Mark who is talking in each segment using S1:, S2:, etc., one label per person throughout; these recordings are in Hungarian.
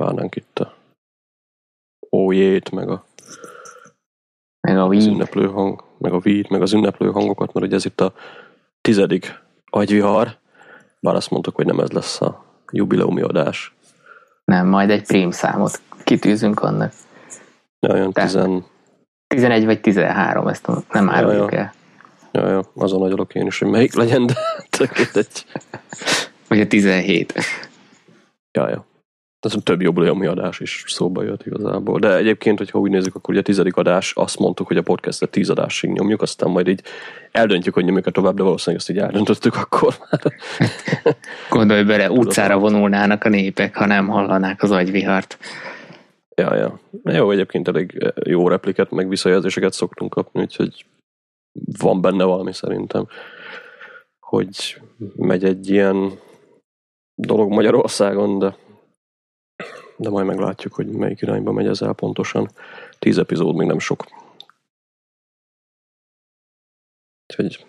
S1: várnánk itt a ójét, meg a
S2: meg a
S1: az ünneplő hang, meg a vít, meg az ünneplő hangokat, mert ugye ez itt a tizedik agyvihar, bár azt mondtuk, hogy nem ez lesz a jubileumi adás.
S2: Nem, majd egy prím számot kitűzünk annak.
S1: Ja, olyan
S2: Tehát-
S1: tizen,
S2: 11 vagy 13, ezt nem áruljuk
S1: Ja,
S2: el.
S1: ja, ja, azon agyalok én is, hogy melyik legyen, de tök egy,
S2: Vagy a 17.
S1: ja, ja. Ez több jubileumi adás is szóba jött igazából. De egyébként, hogyha úgy nézzük, akkor ugye a tizedik adás, azt mondtuk, hogy a podcastet tíz adásig nyomjuk, aztán majd így eldöntjük, hogy nyomjuk tovább, de valószínűleg ezt így eldöntöttük akkor már.
S2: Gondolj bele, utcára vonulnának a népek, ha nem hallanák az agyvihart.
S1: Ja, ja. Jó, egyébként elég jó repliket, meg visszajelzéseket szoktunk kapni, úgyhogy van benne valami szerintem, hogy megy egy ilyen dolog Magyarországon, de, de majd meglátjuk, hogy melyik irányba megy ez el pontosan. Tíz epizód még nem sok. Úgyhogy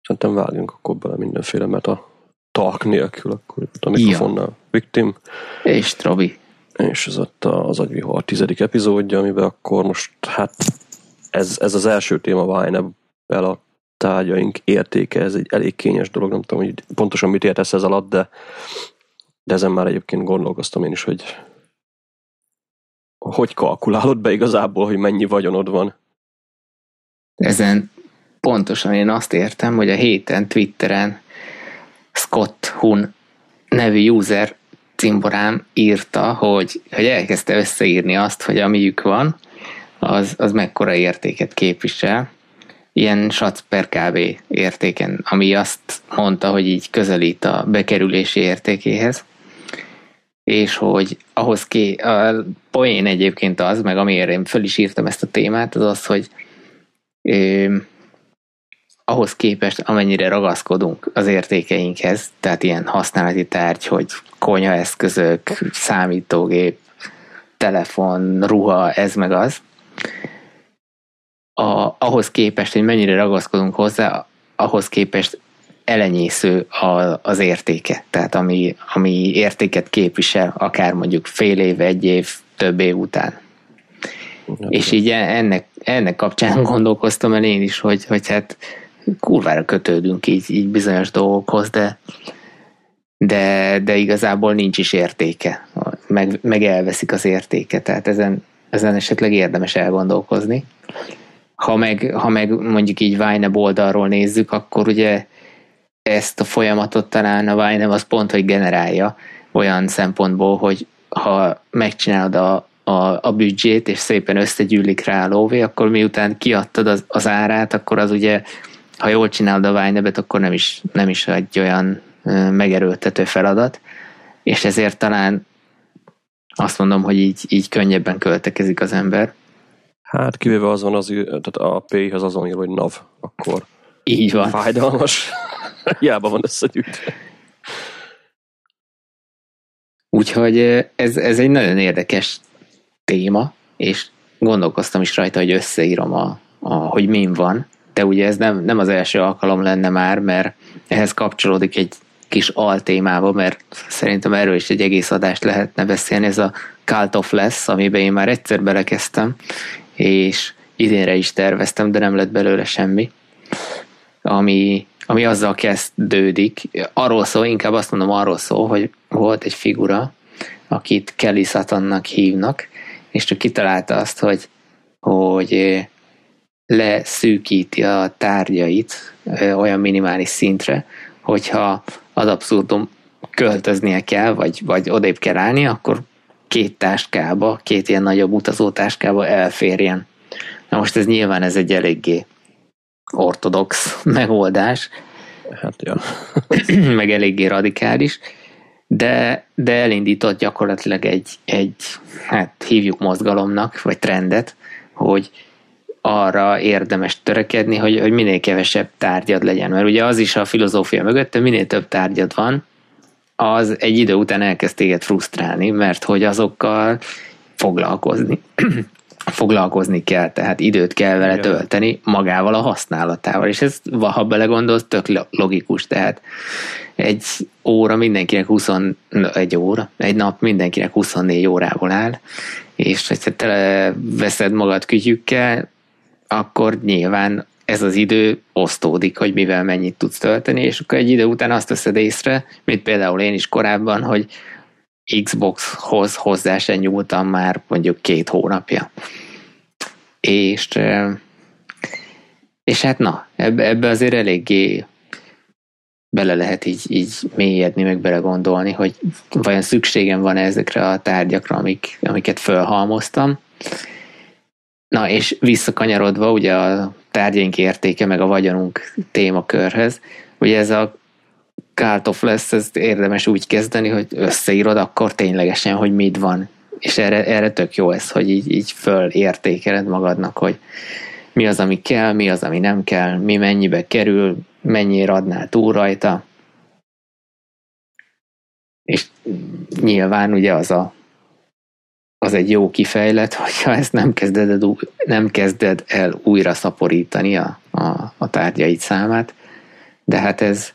S1: szerintem vágjunk akkor bele mindenféle, mert a talk nélkül, akkor itt a mikrofonnal victim,
S2: És Trobi.
S1: és ez ott az agyvihar tizedik epizódja, amiben akkor most, hát ez, ez az első téma Vine-el a tárgyaink értéke, ez egy elég kényes dolog, nem tudom, hogy pontosan mit értesz ez alatt, de, de ezen már egyébként gondolkoztam én is, hogy hogy kalkulálod be igazából, hogy mennyi vagyonod van.
S2: Ezen pontosan én azt értem, hogy a héten Twitteren Scott Hun nevű user cimborám írta, hogy, hogy elkezdte összeírni azt, hogy amiük van, az, az mekkora értéket képvisel. Ilyen sac per kb. értéken, ami azt mondta, hogy így közelít a bekerülési értékéhez. És hogy ahhoz ké, a poén egyébként az, meg amiért én föl is írtam ezt a témát, az az, hogy ö, ahhoz képest, amennyire ragaszkodunk az értékeinkhez, tehát ilyen használati tárgy, hogy konyaeszközök, számítógép, telefon, ruha, ez meg az, a, ahhoz képest, hogy mennyire ragaszkodunk hozzá, ahhoz képest elenyésző a, az értéke. Tehát ami, ami értéket képvisel, akár mondjuk fél év, egy év, több év után. És így ennek, ennek kapcsán gondolkoztam el én is, hogy, hogy hát kurvára kötődünk így, így bizonyos dolgokhoz, de, de, de igazából nincs is értéke, meg, meg elveszik az értéke, tehát ezen, ezen esetleg érdemes elgondolkozni. Ha meg, ha meg mondjuk így Vine oldalról nézzük, akkor ugye ezt a folyamatot talán a Vine az pont, hogy generálja olyan szempontból, hogy ha megcsinálod a, a, a büdzsét, és szépen összegyűlik rá a lóvé, akkor miután kiadtad az, az árát, akkor az ugye, ha jól csinálod a vine akkor nem is, nem is egy olyan megerőltető feladat, és ezért talán azt mondom, hogy így, így könnyebben költekezik az ember.
S1: Hát kivéve az van, az, tehát a P-hez azon ír, hogy NAV, akkor
S2: Így van.
S1: fájdalmas. Hiába van összegyűjtve.
S2: Úgyhogy ez, ez egy nagyon érdekes téma, és gondolkoztam is rajta, hogy összeírom, a, a, hogy min van, de ugye ez nem, nem az első alkalom lenne már, mert ehhez kapcsolódik egy kis altémába, mert szerintem erről is egy egész adást lehetne beszélni, ez a Cult of Less, amiben én már egyszer belekezdtem, és idénre is terveztem, de nem lett belőle semmi, ami, ami azzal kezdődik, arról szól, inkább azt mondom arról szól, hogy volt egy figura, akit Kelly Satannak hívnak, és csak kitalálta azt, hogy, hogy leszűkíti a tárgyait olyan minimális szintre, hogyha az abszurdum költöznie kell, vagy, vagy odébb kell állni, akkor két táskába, két ilyen nagyobb utazótáskába elférjen. Na most ez nyilván ez egy eléggé ortodox megoldás,
S1: Hát, ja.
S2: meg eléggé radikális, de, de elindított gyakorlatilag egy, egy, hát hívjuk mozgalomnak, vagy trendet, hogy arra érdemes törekedni, hogy, hogy minél kevesebb tárgyad legyen. Mert ugye az is a filozófia mögött, hogy minél több tárgyad van, az egy idő után elkezd téged frusztrálni, mert hogy azokkal foglalkozni. foglalkozni kell, tehát időt kell vele Igen. tölteni magával a használatával, és ez, ha belegondolsz, tök logikus, tehát egy óra mindenkinek 20, egy óra, egy nap mindenkinek 24 órából áll, és ha te veszed magad kütyükkel, akkor nyilván ez az idő osztódik, hogy mivel mennyit tudsz tölteni, és akkor egy idő után azt veszed észre, mint például én is korábban, hogy Xboxhoz hozzá sem nyúltam már mondjuk két hónapja. És, és hát na, ebbe, ebbe azért eléggé bele lehet így, így mélyedni, meg belegondolni, hogy vajon szükségem van ezekre a tárgyakra, amik, amiket fölhalmoztam. Na, és visszakanyarodva ugye a tárgyaink értéke, meg a vagyonunk témakörhez, ugye ez a cult of lesz, ezt érdemes úgy kezdeni, hogy összeírod akkor ténylegesen, hogy mit van. És erre, erre tök jó ez, hogy így, így fölértékeled magadnak, hogy mi az, ami kell, mi az, ami nem kell, mi mennyibe kerül, mennyire adnál túl rajta. És nyilván ugye az a az egy jó kifejlet, hogyha ezt nem kezded el, nem kezded el újra szaporítani a, a, a tárgyaid számát, de hát ez,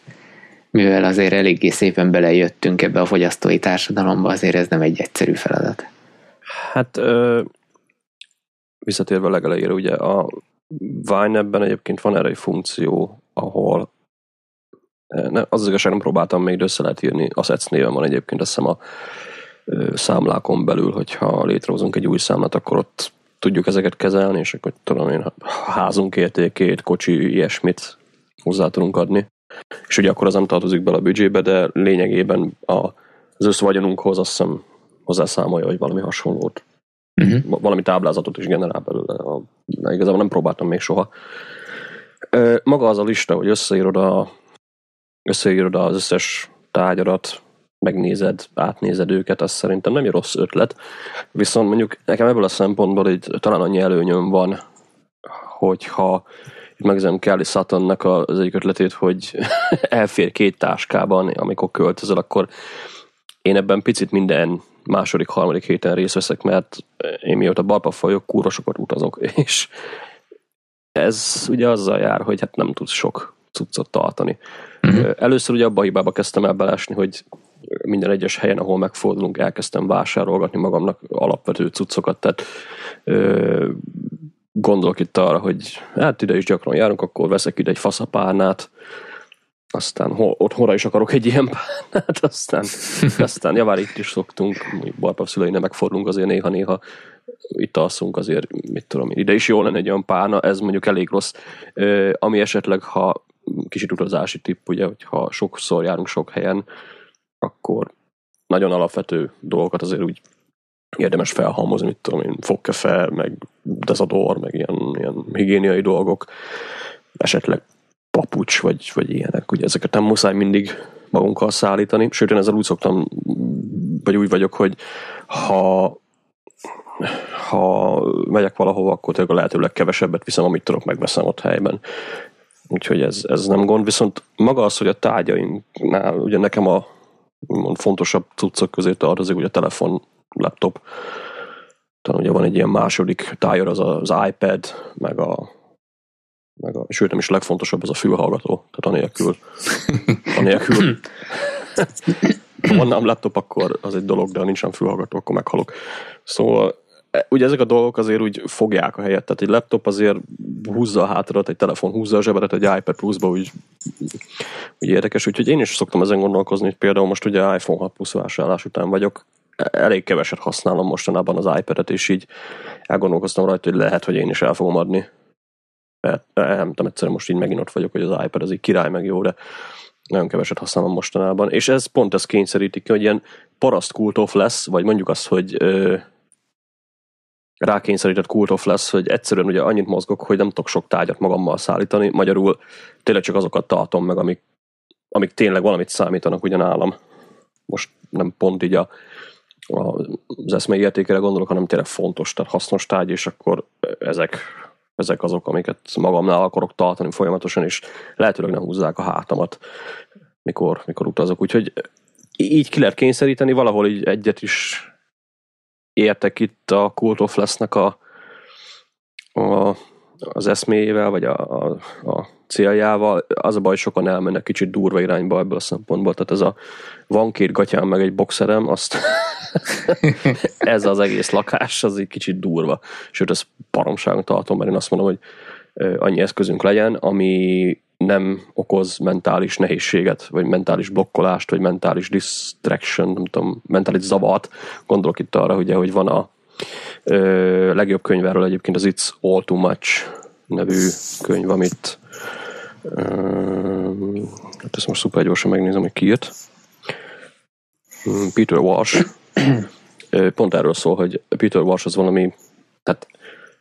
S2: mivel azért eléggé szépen belejöttünk ebbe a fogyasztói társadalomba, azért ez nem egy egyszerű feladat.
S1: Hát ö, visszatérve legelejére, ugye a Vine-ebben egyébként van erre egy funkció, ahol ne, az, az igazság nem próbáltam még, de össze lehet írni, Assets néven van egyébként, azt hiszem a számlákon belül, hogyha létrehozunk egy új számlát, akkor ott tudjuk ezeket kezelni, és akkor tudom én, házunk értékét, kocsi, ilyesmit hozzá tudunk adni. És ugye akkor az nem tartozik bele a büdzsébe, de lényegében a, az összvagyonunkhoz azt hiszem hozzászámolja, hogy valami hasonlót. Uh-huh. Valami táblázatot is generál belőle. A, igazából nem próbáltam még soha. Maga az a lista, hogy összeírod, a, összeírod az összes tárgyadat, megnézed, átnézed őket, az szerintem nem egy rossz ötlet. Viszont mondjuk nekem ebből a szempontból így talán annyi előnyöm van, hogyha megzem Kelly Suttonnak az egyik ötletét, hogy elfér két táskában, amikor költözöl, akkor én ebben picit minden második, harmadik héten részt veszek, mert én mióta balpa folyok, sokat utazok, és ez ugye azzal jár, hogy hát nem tudsz sok cuccot tartani. Uh-huh. Először ugye abba a hibába kezdtem el belesni, hogy minden egyes helyen, ahol megfordulunk, elkezdtem vásárolgatni magamnak alapvető cuccokat, tehát ö, gondolok itt arra, hogy hát ide is gyakran járunk, akkor veszek ide egy faszapárnát, aztán ho, otthonra is akarok egy ilyen párnát, aztán, aztán javár itt is szoktunk, Barpa szüleinek megfordulunk azért néha-néha, itt alszunk azért, mit tudom ide is jó lenne egy olyan párna, ez mondjuk elég rossz, ö, ami esetleg, ha kicsit utazási tipp, ugye, hogyha sokszor járunk sok helyen, akkor nagyon alapvető dolgokat azért úgy érdemes felhalmozni, mit tudom én, fogkefe, meg dezador, meg ilyen, ilyen higiéniai dolgok, esetleg papucs, vagy, vagy ilyenek. Ugye ezeket nem muszáj mindig magunkkal szállítani, sőt én ezzel úgy szoktam, vagy úgy vagyok, hogy ha ha megyek valahova, akkor tényleg a lehető legkevesebbet viszem, amit tudok, megveszem ott helyben. Úgyhogy ez, ez nem gond, viszont maga az, hogy a tárgyainknál, ugye nekem a fontosabb cuccok közé tartozik, ugye a telefon, laptop, talán ugye van egy ilyen második tájor, az az iPad, meg a, meg a sőt nem is legfontosabb, az a fülhallgató, tehát anélkül, anélkül ha van nem laptop, akkor az egy dolog, de ha nincsen fülhallgató, akkor meghalok. Szóval e, ugye ezek a dolgok azért úgy fogják a helyet, tehát egy laptop azért húzza a hátadat, egy telefon húzza a zsebedet, egy iPad pluszba úgy, úgy érdekes, úgyhogy én is szoktam ezen gondolkozni, hogy például most ugye iPhone 6 plusz vásárlás után vagyok, elég keveset használom mostanában az iPad-et, és így elgondolkoztam rajta, hogy lehet, hogy én is el fogom adni. Mert nem tudom, egyszerűen most így megint ott vagyok, hogy az iPad az így király meg jó, de nagyon keveset használom mostanában. És ez pont ez kényszerítik ki, hogy ilyen paraszt kultóf lesz, vagy mondjuk azt, hogy ö, rákényszerített kultóf lesz, hogy egyszerűen ugye annyit mozgok, hogy nem tudok sok tárgyat magammal szállítani, magyarul tényleg csak azokat tartom meg, amik, amik tényleg valamit számítanak ugyanálam. Most nem pont így a az eszmei értékére gondolok, hanem tényleg fontos, tehát hasznos tárgy, és akkor ezek, ezek azok, amiket magamnál akarok tartani folyamatosan, és lehetőleg nem húzzák a hátamat, mikor, mikor utazok. Úgyhogy így ki lehet kényszeríteni, valahol így egyet is értek itt a Cult of Less-nek a a, az eszméjével, vagy a, a, a céljával. Az a baj, sokan elmennek kicsit durva irányba ebből a szempontból. Tehát ez a van két gatyám, meg egy boxerem, azt ez az egész lakás, az egy kicsit durva. Sőt, ez paromságon tartom, mert én azt mondom, hogy annyi eszközünk legyen, ami nem okoz mentális nehézséget, vagy mentális blokkolást, vagy mentális distraction, nem tudom, mentális zavart. Gondolok itt arra, ugye, hogy van a ö, legjobb könyvről egyébként az It's All Too Much nevű könyv, amit ö, hát ezt most szuper gyorsan megnézem, hogy ki írt. Peter Walsh. Pont erről szól, hogy Peter Walsh az valami, tehát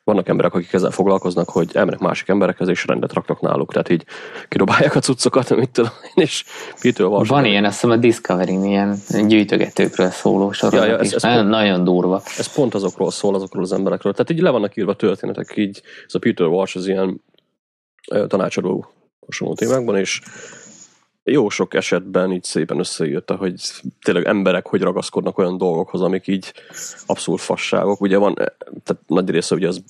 S1: vannak emberek, akik ezzel foglalkoznak, hogy elmennek másik emberekhez, és rendet raknak náluk, tehát így kirobálják a cuccokat, amit tudom én, és Peter Walsh.
S2: Van ilyen, azt hiszem a Discovery ilyen gyűjtögetőkről szóló sorozat ja, ja, ez, ez nagyon, pont, nagyon durva.
S1: Ez pont azokról szól, azokról az emberekről. Tehát így le vannak írva történetek, így ez a Peter Walsh az ilyen tanácsadó hasonló témákban, és jó sok esetben így szépen összeírta, hogy tényleg emberek hogy ragaszkodnak olyan dolgokhoz, amik így abszolút fasságok. Ugye van, tehát nagy része ugye az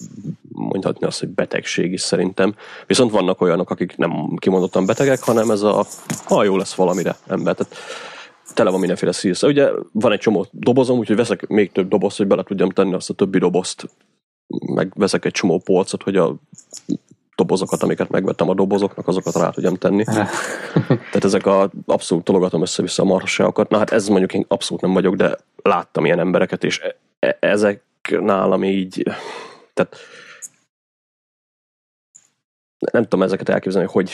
S1: mondhatni azt, hogy betegség is szerintem. Viszont vannak olyanok, akik nem kimondottan betegek, hanem ez a, ha jó lesz valamire ember. Tehát tele van mindenféle szírsz. Ugye van egy csomó dobozom, úgyhogy veszek még több dobozt, hogy bele tudjam tenni azt a többi dobozt meg veszek egy csomó polcot, hogy a dobozokat, amiket megvettem a dobozoknak, azokat rá tudjam tenni. Tehát ezek a abszolút tologatom össze-vissza a marhasságokat. Na hát ez mondjuk én abszolút nem vagyok, de láttam ilyen embereket, és e- e- ezek nálam így, tehát nem tudom ezeket elképzelni, hogy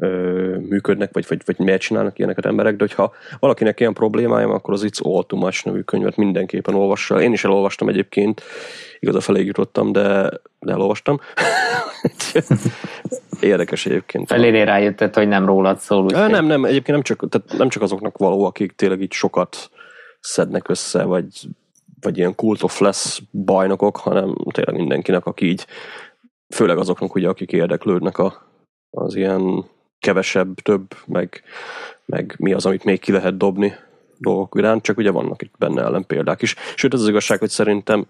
S1: ö, működnek, vagy, vagy, vagy miért csinálnak ilyeneket emberek, de hogyha valakinek ilyen problémája, akkor az It's All Too Much nevű könyvet mindenképpen olvassa. Én is elolvastam egyébként, igaz a feléig jutottam, de, de elolvastam. Érdekes egyébként.
S2: Felére rájöttet, hogy nem rólad szól. Úgy
S1: nem, nem, egyébként nem csak, tehát nem csak azoknak való, akik tényleg így sokat szednek össze, vagy, vagy ilyen cult of less bajnokok, hanem tényleg mindenkinek, aki így, főleg azoknak, ugye, akik érdeklődnek a, az ilyen kevesebb, több, meg, meg mi az, amit még ki lehet dobni dolgok iránt, csak ugye vannak itt benne ellenpéldák is. Sőt, az, az igazság, hogy szerintem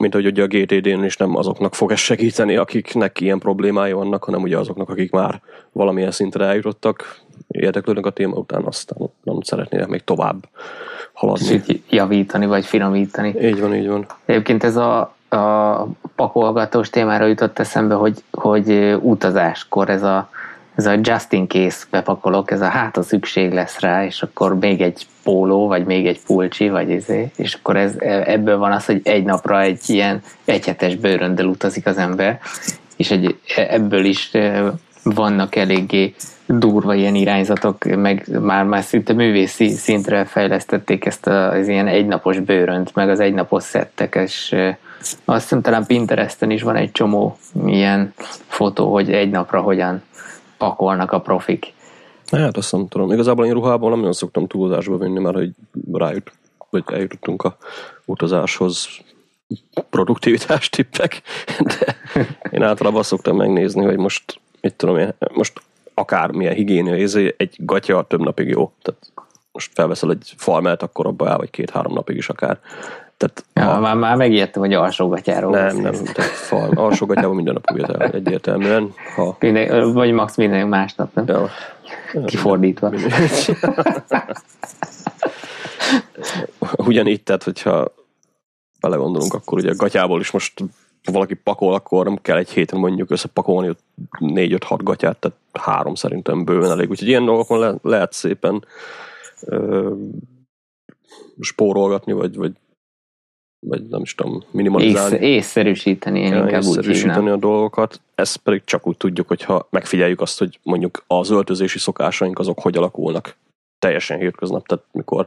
S1: mint hogy ugye a GTD-n is nem azoknak fog ez segíteni, akiknek ilyen problémája vannak, hanem ugye azoknak, akik már valamilyen szintre eljutottak, érdeklődnek a téma után, aztán nem szeretnének még tovább haladni.
S2: javítani, vagy finomítani.
S1: Így van, így van.
S2: Egyébként ez a, a pakolgatós témára jutott eszembe, hogy, hogy utazáskor ez a ez a just in case bepakolok, ez a hát a szükség lesz rá, és akkor még egy póló, vagy még egy pulcsi, vagy izé, és akkor ez, ebből van az, hogy egy napra egy ilyen egyhetes bőröndel utazik az ember, és egy, ebből is vannak eléggé durva ilyen irányzatok, meg már, már szinte művészi szintre fejlesztették ezt az ilyen egynapos bőrönt, meg az egynapos szettek, és azt hiszem talán Pinteresten is van egy csomó ilyen fotó, hogy egy napra hogyan pakolnak a profik.
S1: Hát azt nem tudom. Igazából én ruhában nem nagyon szoktam túlzásba vinni, mert hogy rájut, vagy eljutottunk a utazáshoz produktivitás tippek, de én általában szoktam megnézni, hogy most, mit tudom én, most akármilyen higiénia izé, egy gatya több napig jó. Tehát most felveszel egy falmelt, akkor abba el, vagy két-három napig is akár.
S2: Tehát ja, a... már, már megijedtem, hogy alsógatyáról
S1: Nem, nem, tehát fal, alsógatyában minden nap el, egyértelműen. Ha...
S2: Minden, vagy max minden másnap, nem? Ja. Kifordítva.
S1: Ugyanígy, tehát hogyha belegondolunk, akkor ugye a gatyából is most valaki pakol, akkor nem kell egy héten mondjuk összepakolni négy-öt-hat gatyát, tehát három szerintem bőven elég. Úgyhogy ilyen dolgokon le, lehet szépen ö, spórolgatni, vagy, vagy vagy nem is tudom, minimalizálni.
S2: Ész, észszerűsíteni, én ja, inkább észszerűsíteni
S1: úgy a dolgokat. Ezt pedig csak úgy tudjuk, hogyha megfigyeljük azt, hogy mondjuk az öltözési szokásaink azok hogy alakulnak teljesen hétköznap. Tehát mikor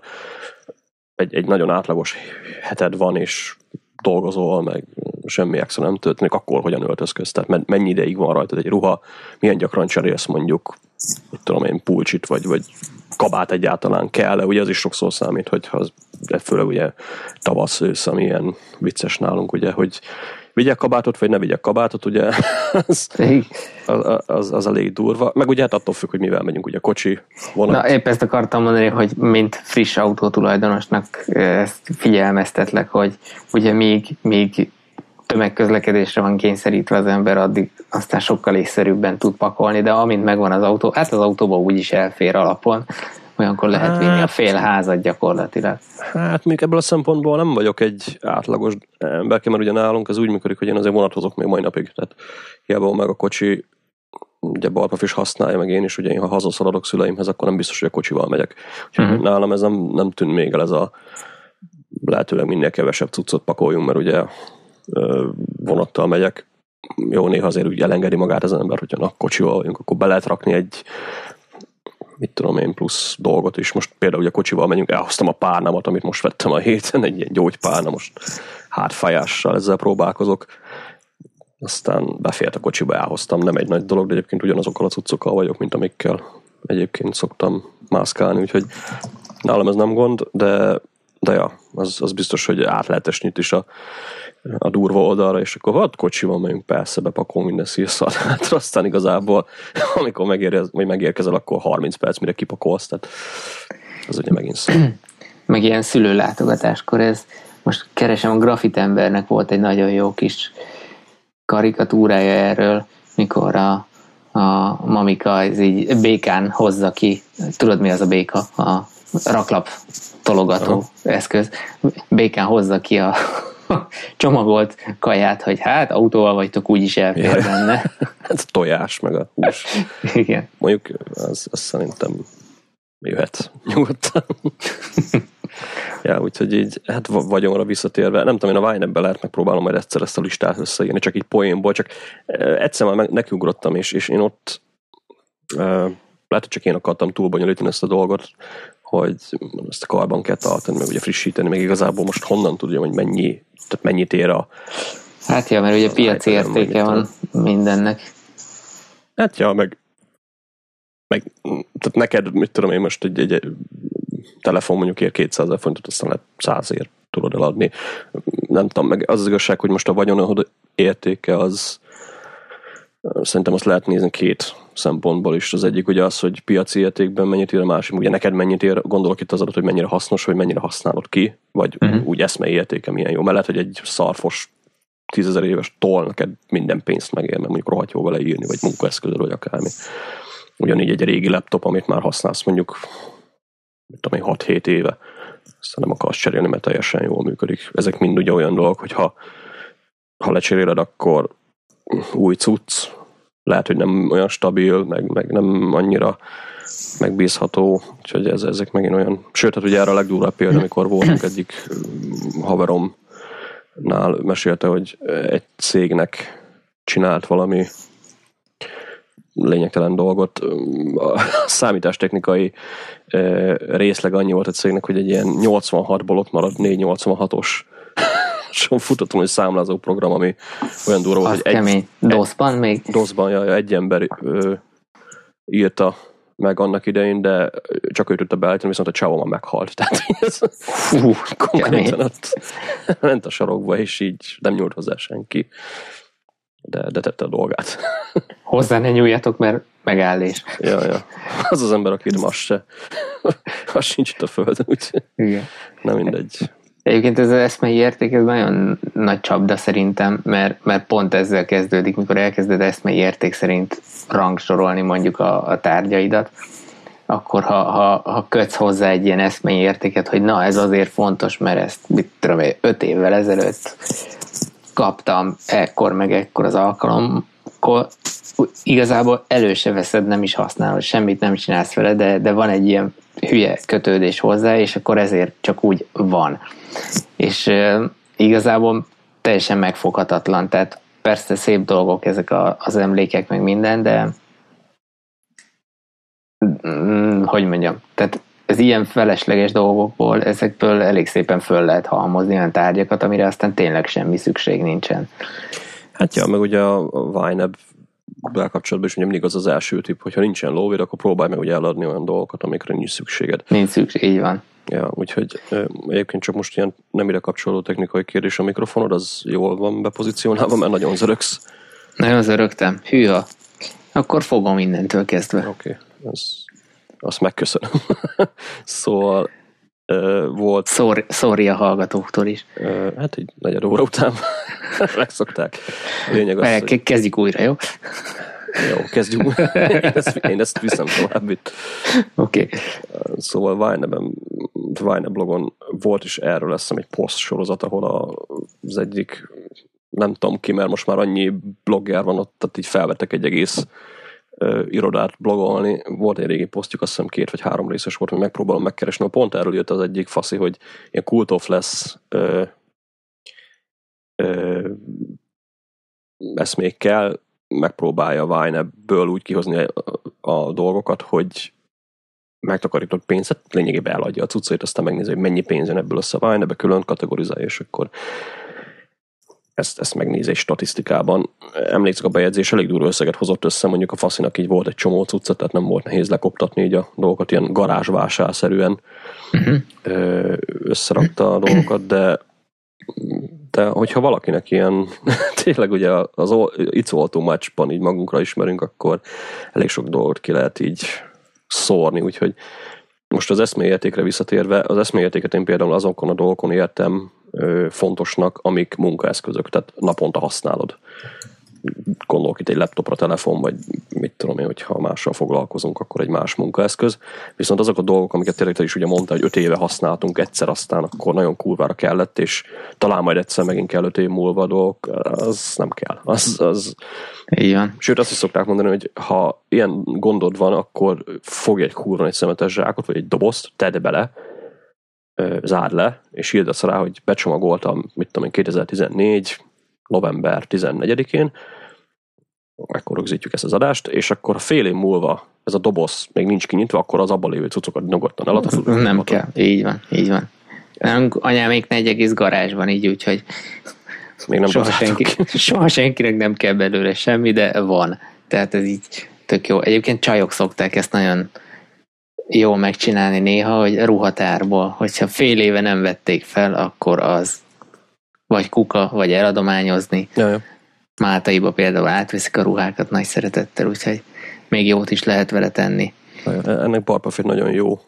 S1: egy, egy nagyon átlagos heted van, és dolgozol, meg semmi extra nem történik, akkor hogyan öltözköz? Tehát mennyi ideig van rajtad egy ruha, milyen gyakran cserélsz mondjuk, mit tudom én, pulcsit, vagy, vagy kabát egyáltalán kell -e? ugye az is sokszor számít, hogyha az, de főleg ugye tavasz, ősz, ami ilyen vicces nálunk, ugye, hogy vigyek kabátot, vagy ne vigyek kabátot, ugye, az, az, az, az elég durva. Meg ugye hát attól függ, hogy mivel megyünk, ugye kocsi, vonat.
S2: Na épp ezt akartam mondani, hogy mint friss autótulajdonosnak ezt figyelmeztetlek, hogy ugye még, még tömegközlekedésre van kényszerítve az ember, addig aztán sokkal észszerűbben tud pakolni, de amint megvan az autó, hát az autóba úgyis elfér alapon, olyankor lehet vinni a hát- fél házat gyakorlatilag.
S1: Hát még ebből a szempontból nem vagyok egy átlagos ember, mert ugye nálunk ez úgy működik, hogy én azért vonatozok még mai napig, tehát hiába meg a kocsi, ugye Balpaf is használja, meg én is, ugye én ha hazaszaladok szüleimhez, akkor nem biztos, hogy a kocsival megyek. Úgyhogy uh-huh. nálam ez nem, nem tűnt még el ez a lehetőleg minél kevesebb cuccot pakoljunk, mert ugye vonattal megyek, jó, néha azért úgy elengedi magát az ember, hogyha na, kocsival vagyunk, akkor be lehet rakni egy mit tudom én, plusz dolgot is. Most például ugye kocsival megyünk, elhoztam a párnámat, amit most vettem a héten, egy ilyen gyógypárna, most hátfájással ezzel próbálkozok. Aztán befért a kocsiba, elhoztam, nem egy nagy dolog, de egyébként ugyanazokkal a cuccokkal vagyok, mint amikkel egyébként szoktam mászkálni, úgyhogy nálam ez nem gond, de, de ja, az, az biztos, hogy át lehet esni is a, a durva oldalra, és akkor hát kocsival megyünk, persze, bepakol minden szírszart, hát aztán igazából, amikor megérez, vagy megérkezel, akkor 30 perc, mire kipakolsz, tehát az ugye megint szó.
S2: Meg ilyen szülőlátogatáskor ez, most keresem, a grafit embernek volt egy nagyon jó kis karikatúrája erről, mikor a, a mamika ez így békán hozza ki, tudod mi az a béka? A raklap tologató Aha. eszköz. Békán hozza ki a csomagolt kaját, hogy hát autóval vagytok, úgyis elfér ja, benne.
S1: Hát tojás, meg a hús.
S2: Igen.
S1: Mondjuk az, az szerintem jöhet nyugodtan. ja, úgyhogy így, hát vagyonra visszatérve, nem tudom, én a Vine-be lehet megpróbálom majd egyszer ezt a listát összeírni, csak így poénból, csak egyszer már nekiugrottam, és, és én ott lehet, hogy csak én akartam túlbonyolítani ezt a dolgot, hogy ezt a karban kell tartani, meg ugye frissíteni, meg igazából most honnan tudja, hogy mennyi, tehát mennyit ér a...
S2: Hát ja, mert ugye piaci értéke van mindennek.
S1: Hát ja, meg, meg tehát neked, mit tudom én most egy, egy, egy telefon mondjuk ér 200 ezer fontot, aztán lehet 100 ér tudod eladni. Nem tudom, meg az az igazság, hogy most a vagyon értéke az szerintem azt lehet nézni két szempontból is. Az egyik ugye az, hogy piaci értékben mennyit ér, a másik ugye neked mennyit ér, gondolok itt az adat, hogy mennyire hasznos, vagy mennyire használod ki, vagy uh-huh. úgy eszmei értéke milyen jó. Mert lehet, hogy egy szarfos tízezer éves toll neked minden pénzt megér, mert mondjuk rohadt jó vele írni, vagy munkaeszközöl, vagy akármi. Ugyanígy egy régi laptop, amit már használsz mondjuk, mit tudom én, 6-7 éve, aztán nem akarsz cserélni, mert teljesen jól működik. Ezek mind ugye olyan dolgok, hogy ha, ha lecseréled, akkor új cucc, lehet, hogy nem olyan stabil, meg, meg nem annyira megbízható, úgyhogy ez, ezek megint olyan, sőt, hát ugye erre a legdurvább példa, amikor voltunk egyik haveromnál, mesélte, hogy egy cégnek csinált valami lényegtelen dolgot. A számítástechnikai részleg annyi volt a cégnek, hogy egy ilyen 86-ból ott maradt 486-os lassan futott egy számlázó program, ami olyan durva,
S2: hogy egy... kemény. DOS-ban még?
S1: DOS-ban, ja, egy ember ö, írta meg annak idején, de csak ő tudta beállítani, viszont a csávó meghalt. Tehát ez Fú, konkrétan ott ment a sarokba, és így nem nyúlt hozzá senki. De, de tette a dolgát.
S2: Hozzá ne nyúljatok, mert megáll és...
S1: Ja, ja. Az az ember, aki az se. Az sincs itt a földön, úgyhogy nem mindegy.
S2: Egyébként ez az eszmei érték, ez nagyon nagy csapda szerintem, mert, mert pont ezzel kezdődik, mikor elkezded eszmei érték szerint rangsorolni mondjuk a, a tárgyaidat, akkor ha, ha, ha kötsz hozzá egy ilyen eszmei értéket, hogy na ez azért fontos, mert ezt mit tudom, öt évvel ezelőtt kaptam ekkor meg ekkor az alkalom, akkor igazából elő se veszed, nem is használod, semmit nem csinálsz vele, de, de van egy ilyen hülye kötődés hozzá, és akkor ezért csak úgy van. És igazából teljesen megfoghatatlan, tehát persze szép dolgok ezek a, az emlékek, meg minden, de mm, hogy mondjam, tehát ez ilyen felesleges dolgokból, ezekből elég szépen föl lehet halmozni olyan tárgyakat, amire aztán tényleg semmi szükség nincsen.
S1: Hát ja, meg ugye a Vineb kapcsolatban is ugye mindig az az első tip, hogyha nincsen lóvér, akkor próbálj meg ugye eladni olyan dolgokat, amikre nincs szükséged.
S2: Nincs szükség, így van.
S1: Ja, úgyhogy egyébként csak most ilyen nem ide kapcsolódó technikai kérdés a mikrofonod, az jól van bepozícionálva, mert nagyon zörögsz.
S2: Nagyon zörögtem. Hűha. Akkor fogom mindentől kezdve.
S1: Oké, okay. azt megköszönöm. szóval volt.
S2: Sorry, sorry a hallgatóktól is.
S1: Hát egy negyed óra után megszokták. Lényeg
S2: az, hogy... Kezdjük újra, jó?
S1: Jó, kezdjük. én, ezt, én ezt viszem tovább itt.
S2: Oké. Okay.
S1: Szóval Vine-ben, Vine blogon volt is erről lesz egy poszt sorozat, ahol az egyik nem tudom ki, mert most már annyi blogger van ott, tehát így felvettek egy egész irodát blogolni. Volt egy régi posztjuk, azt hiszem két vagy három részes volt, hogy megpróbálom megkeresni. Pont erről jött az egyik faszi, hogy ilyen cult of lesz uh, uh, eszmékkel megpróbálja Vine ebből úgy kihozni a, a dolgokat, hogy megtakarított pénzet, lényegében eladja a cuccait, aztán megnézi, hogy mennyi pénz jön ebből össze a Vine, ebbe külön kategorizálja, és akkor ezt, ezt megnézi statisztikában. Emlékszem, a bejegyzés elég durva összeget hozott össze, mondjuk a faszinak így volt egy csomó cucca, tehát nem volt nehéz lekoptatni így a dolgokat, ilyen garázsvásárszerűen uh-huh. összerakta a dolgokat, de de hogyha valakinek ilyen, tényleg ugye az It's All Too Much-ban így magunkra ismerünk, akkor elég sok dolgot ki lehet így szórni, úgyhogy most az eszmélyértékre visszatérve, az eszmélyértéket én például azokon a dolgokon értem fontosnak, amik munkaeszközök, tehát naponta használod gondolok itt egy laptopra, telefon, vagy mit tudom én, hogyha mással foglalkozunk, akkor egy más munkaeszköz. Viszont azok a dolgok, amiket tényleg te is ugye mondta, hogy öt éve használtunk egyszer, aztán akkor nagyon kurvára kellett, és talán majd egyszer megint kell öt év múlva dolgok, az nem kell. Az, az...
S2: Igen.
S1: Sőt, azt is szokták mondani, hogy ha ilyen gondod van, akkor fogj egy kurva egy szemetes zsákot, vagy egy dobozt, tedd bele, zárd le, és írd azt rá, hogy becsomagoltam, mit tudom én, 2014 november 14-én, akkor rögzítjük ezt az adást, és akkor fél év múlva ez a doboz még nincs kinyitva, akkor az abban lévő cuccokat nyugodtan eladhatod.
S2: Nem kell, így van, így van. Nem, még egy egész garázsban így, úgyhogy még nem soha, senki, soha senkinek nem kell belőle semmi, de van. Tehát ez így tök jó. Egyébként csajok szokták ezt nagyon jól megcsinálni néha, hogy ruhatárból, hogyha fél éve nem vették fel, akkor az vagy kuka, vagy eladományozni.
S1: Ja,
S2: Máltaiba például átviszik a ruhákat nagy szeretettel, úgyhogy még jót is lehet vele tenni.
S1: Ja, ennek Barpafit nagyon jó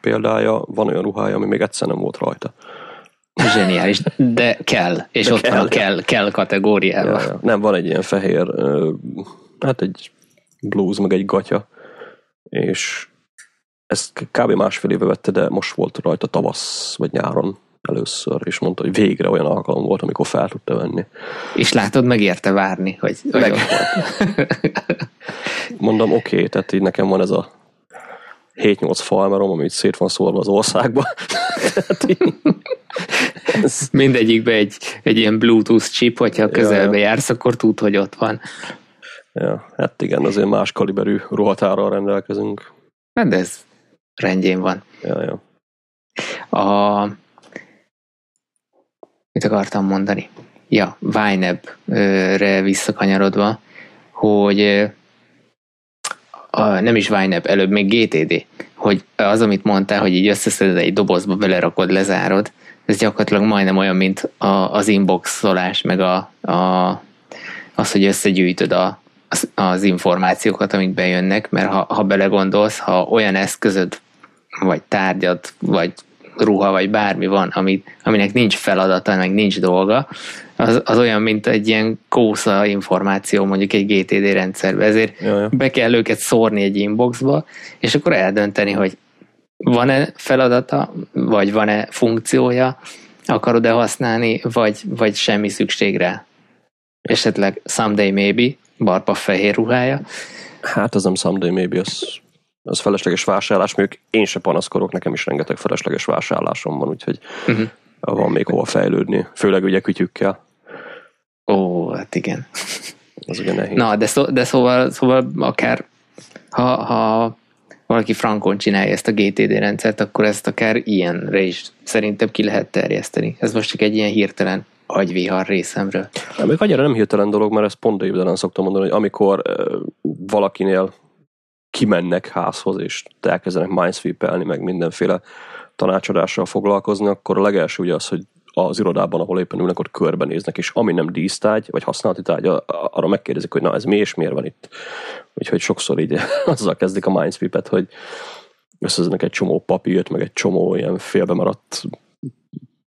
S1: példája, van olyan ruhája, ami még egyszer nem volt rajta.
S2: Zseniális, de kell, és de ott kell, van a kell, kell kategóriában. Ja, ja.
S1: Nem, van egy ilyen fehér, hát egy blues, meg egy gatya, és ezt kb. másfél éve vette, de most volt rajta tavasz, vagy nyáron először, és mondta, hogy végre olyan alkalom volt, amikor fel tudta venni.
S2: És látod, megérte várni, hogy Meg...
S1: Mondom, oké, okay, tehát így nekem van ez a 7-8 farmerom, ami szét van szólva az országba.
S2: ez... Mindegyikbe egy, egy ilyen Bluetooth chip, hogyha közelbe ja, jársz, akkor tud, hogy ott van.
S1: Ja, hát igen, azért más kaliberű ruhatárral rendelkezünk.
S2: Hát de ez rendjén van.
S1: Ja, ja.
S2: A, mit akartam mondani? Ja, Vine-re visszakanyarodva, hogy a, nem is Vine előbb még GTD, hogy az, amit mondtál, hogy így összeszeded egy dobozba, belerakod, lezárod, ez gyakorlatilag majdnem olyan, mint a, az inboxolás, meg a, a, az, hogy összegyűjtöd a, az, az információkat, amik bejönnek, mert ha, ha belegondolsz, ha olyan eszközöd, vagy tárgyad, vagy ruha, vagy bármi van, amit, aminek nincs feladata, meg nincs dolga, az, az olyan, mint egy ilyen kósza információ mondjuk egy GTD rendszerbe. Ezért Jaj. be kell őket szórni egy inboxba, és akkor eldönteni, hogy van-e feladata, vagy van-e funkciója, akarod-e használni, vagy, vagy semmi szükség rá. Esetleg someday maybe, barpa fehér ruhája.
S1: Hát az nem someday maybe, az az felesleges vásárlás, mondjuk én se panaszkorok, nekem is rengeteg felesleges vásárlásom van, úgyhogy uh-huh. van még hova fejlődni, főleg ugye kütyükkel.
S2: Ó, hát igen.
S1: Az ugye nehéz.
S2: Na, de, szó, de szóval, szóval akár ha, ha valaki frankon csinálja ezt a GTD rendszert, akkor ezt akár ilyenre is szerintem ki lehet terjeszteni. Ez most csak egy ilyen hirtelen agyvihar részemről.
S1: Még annyira nem hirtelen dolog, mert ezt pont évdelen szoktam mondani, hogy amikor valakinél kimennek házhoz, és elkezdenek mindsweep meg mindenféle tanácsadással foglalkozni, akkor a legelső ugye az, hogy az irodában, ahol éppen ülnek, ott körbenéznek, és ami nem dísztágy, vagy használati tágy, arra megkérdezik, hogy na ez mi és miért van itt. Úgyhogy sokszor így azzal kezdik a mindsweep hogy összezenek egy csomó papírt, meg egy csomó ilyen félbemaradt